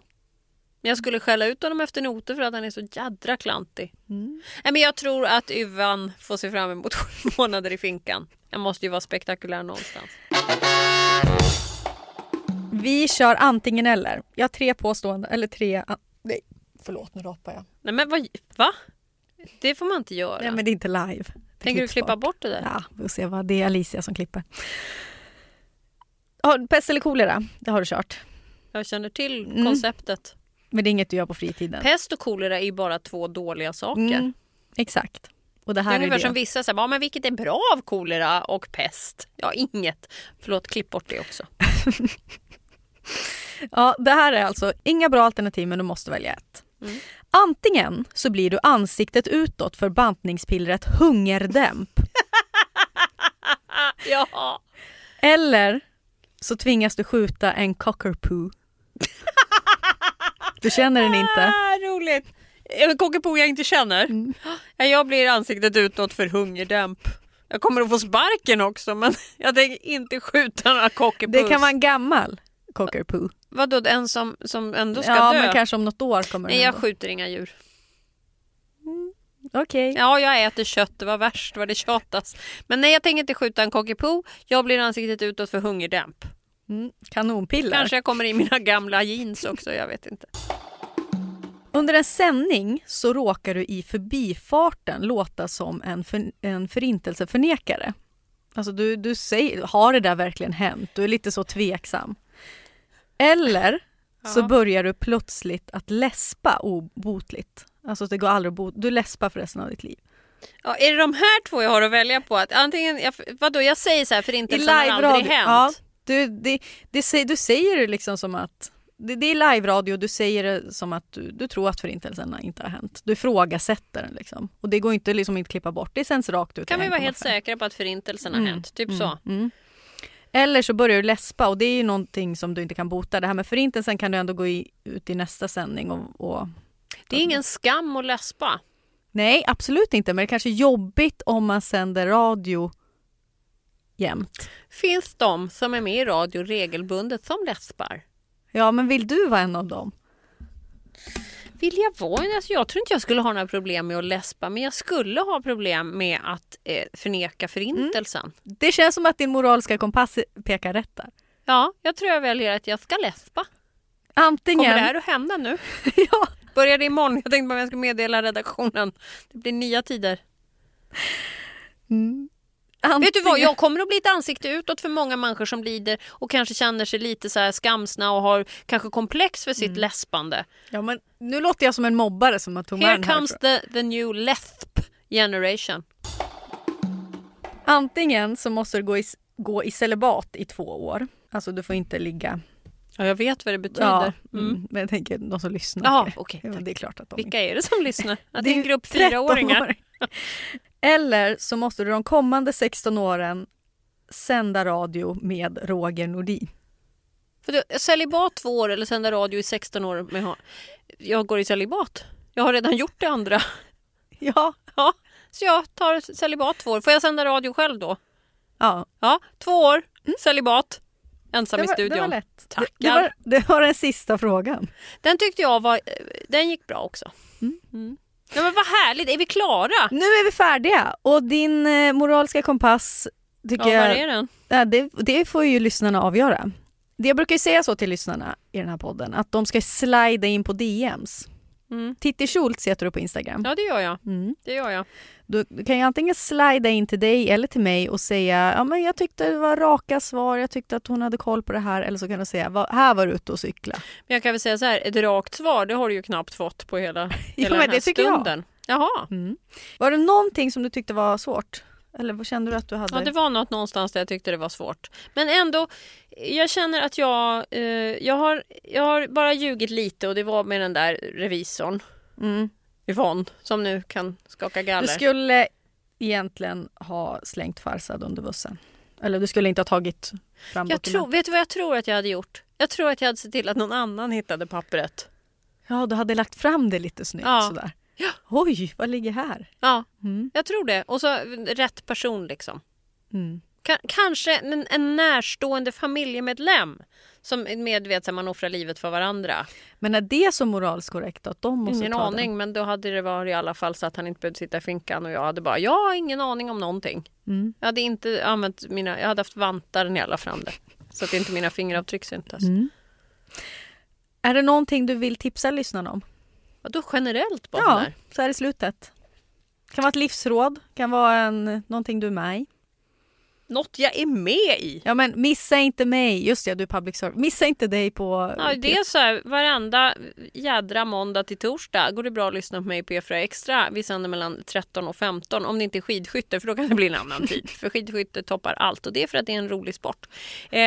Jag skulle skälla ut honom efter noter för att han är så jädra klantig. Mm. Nej, men jag tror att Yvan får se fram emot sju månader i finkan. Jag måste ju vara spektakulär någonstans. Vi kör antingen eller. Jag har tre påståenden, eller tre... Nej, förlåt nu rapar jag. Nej men vad, va? Det får man inte göra. Nej men det är inte live. Det Tänker du klippa bort det där? Ja, vi får se vad det är Alicia som klipper. Har, pest eller kolera, det har du kört. Jag känner till Mm. konceptet. Men det är inget du gör på fritiden. Pest och kolera är ju bara två dåliga saker. Mm, exakt. Och det Det här är är, ungefär det. som vissa säger, ja, men vilket är bra av kolera och pest? Ja, inget. Förlåt, klipp bort det också. Ja, det här är alltså inga bra alternativ men du måste välja ett. Mm. Antingen så blir du ansiktet utåt för bantningspillret Hungerdämp. Ja. Eller så tvingas du skjuta en cockapoo. Du känner den inte? Ah, roligt. En Kockepoo jag inte känner. Mm. Ja, jag blir ansiktet utåt för hungerdämp. Jag kommer att få sparken också men jag tänker inte skjuta några Kockepus. Det kan vara en gammal cockapoo. Vadå, en som, som ändå ska Ja, dö? men kanske om något år kommer Nej, jag ändå. skjuter inga djur. Okej. Ja, jag äter kött. Det var värst vad det tjatas. Men nej, jag tänker inte skjuta en Kockepoo. Jag blir ansiktet utåt för hungerdämp. Mm, kanonpiller. Kanske jag kommer i mina gamla jeans också, jag vet inte. Under en sändning så råkar du i förbifarten låta som en, för, en förintelseförnekare. Alltså du, du säger, har det där verkligen hänt? Du är lite så tveksam. Eller så Ja. börjar du plötsligt att läspa obotligt. Alltså det går aldrig att bot, du läspar för resten av ditt liv. Ja, är det de här två jag har att välja på? Att antingen, jag, vadå, jag säger så här, förintelsen har aldrig hänt. Ja, du, det, det, du säger det liksom som att det, det är live-radio, du säger det som att du, du tror att förintelsen inte har hänt. Du ifrågasätter den liksom. Och det går inte liksom inte klippa bort, det sänds rakt ut. Kan vi vara helt 1,5. säkra på att förintelsen har Mm, hänt? Typ mm, så. mm. Eller så börjar du läspa och det är ju någonting som du inte kan bota. Det här med förintelsen kan du ändå gå i, ut i nästa sändning och, och Det är ingen skam att läspa. Nej, absolut inte. Men det är kanske är jobbigt om man sänder radio jämt. Finns de som är med i radio regelbundet som läspar? Ja, men vill du vara en av dem? Vill jag vara en? Alltså jag tror inte jag skulle ha några problem med att läspa men jag skulle ha problem med att eh, förneka förintelsen. Det känns som att din moraliska kompass pekar rätt där. Ja, jag tror jag väljer att jag ska läspa. Antingen... Kommer det här att hända nu? ja. Börjar det imorgon? Jag tänkte bara att jag ska meddela redaktionen. Det blir nya tider. Mm. Vet du vad, jag kommer att bli ett ansikte utåt för många människor som lider och kanske känner sig lite så här skamsna och har kanske komplex för sitt Mm. läspande. Ja, men nu låter jag som en mobbare som har tog med Here den här. comes the, the new lesp generation. Antingen så måste du gå i, gå i celibat i två år. Alltså du får inte ligga. Ja, jag vet vad det betyder. Ja, Mm. mm. Men jag tänker de som lyssnar. Ja, det är klart att de Vilka är det som lyssnar? Ja, det är en grupp 13 fyraåringar. Eller så måste du de kommande 16 åren sända radio med Roger Nordin. För du, celibat två år eller sända radio i 16 år. Med, jag går i celibat. Jag har redan gjort det andra. Ja. Ja, så jag tar celibat två år. Får jag sända radio själv då? Ja, Ja, två år, celibat. Ensam det i var, studion. det var lätt. Det, Tackar. det, var, det var den sista frågan. Den tyckte jag var, den gick bra också. Mm. Ja, men vad härligt, är vi klara? Nu är vi färdiga och din eh, moraliska kompass tycker Ja, var är den? Ja, det, det får ju lyssnarna avgöra. Det jag brukar ju säga så till lyssnarna i den här podden, att de ska slida in på DMs. Mm. Titti Schultz heter du på Instagram. Ja, det gör jag. Mm. Det gör jag. Du, du kan ju antingen slida in till dig eller till mig och säga ja, men jag tyckte det var raka svar, jag tyckte att hon hade koll på det här. Eller så kan du säga "Va- här var du ute och cykla. Men jag kan väl säga så här, ett rakt svar det har du ju knappt fått på hela, hela men den här det tycker jag. stunden. Jaha. Mm. Var det någonting som du tyckte var svårt? Eller vad kände du att du hade? Ja, det var något någonstans där jag tyckte det var svårt. Men ändå, jag känner att jag, eh, jag, har, jag har bara ljugit lite och det var med den där revisorn, Mm. Yvonne, som nu kan skaka galler. Du skulle egentligen ha slängt Farsad under bussen. Eller du skulle inte ha tagit fram jag tror, vet du vad jag tror att jag hade gjort? Jag tror att jag hade sett till att någon annan hittade pappret. Ja, du hade lagt fram det lite snyggt Ja. sådär. Oj, vad ligger här? Ja, Mm. jag tror det. Och så rätt person liksom. Mm. Ka- kanske en, en närstående familjemedlem som medvet att man offrar livet för varandra. Men är det så moraliskt korrekt att de måste Ingen ta aning, men då hade det varit i alla fall så att han inte behövde sitta i finkan och jag hade bara, jag har ingen aning om någonting. den? Mm. Jag hade inte använt mina, jag hade haft vantar när jag la fram det. Så att inte mina fingeravtryck syntes. Mm. Är det någonting du vill tipsa lyssnarna om? Vadå generellt bara Ja, så här i slutet. Kan vara ett livsråd, kan vara en, någonting du är med i. Något jag är med i. Ja men missa inte mig, just det du är public service. Missa inte dig på... Ja, det är så här, varenda jädra måndag till torsdag går det bra att lyssna på mig på P4 Extra. Vi sänder mellan 13 och 15 om det inte är skidskytte för då kan det bli en annan tid. För skidskytte toppar allt och det är för att det är en rolig sport. Eh,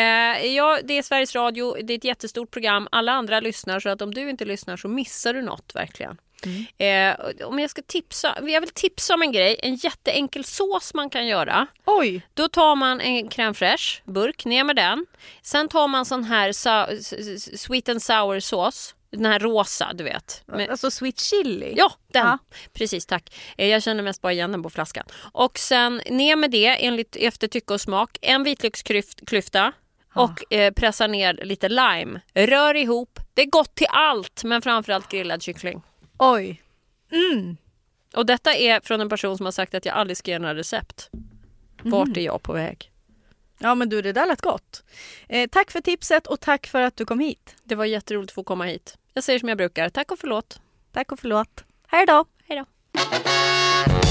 ja, det är Sveriges Radio, det är ett jättestort program. Alla andra lyssnar så att om du inte lyssnar så missar du något verkligen. Eh, om jag ska tipsa, jag vill tipsa om en grej, en jätteenkel sås man kan göra. Oj! Då tar man en crème fraîche, burk, ner med den. Sen tar man sån här sa- s- s- sweet and sour sås. Den här rosa, du vet. Med- Alltså sweet chili? Ja, den. Ja. Precis, tack. Eh, Jag känner mest bara igen den på flaskan. Och sen ner med det enligt efter tycke och smak. En vitlöksklyfta och eh, pressa ner lite lime. Rör ihop. Det är gott till allt, men framförallt grillad kyckling. Oj! Och detta är från en person som har sagt att jag aldrig ska ge några recept. Vart är jag på väg? Ja men du det där lät gott. Eh, tack för tipset och tack för att du kom hit. Det var jätteroligt att få komma hit. Jag säger som jag brukar. Tack och förlåt. Tack och förlåt. Hej då! Hej då.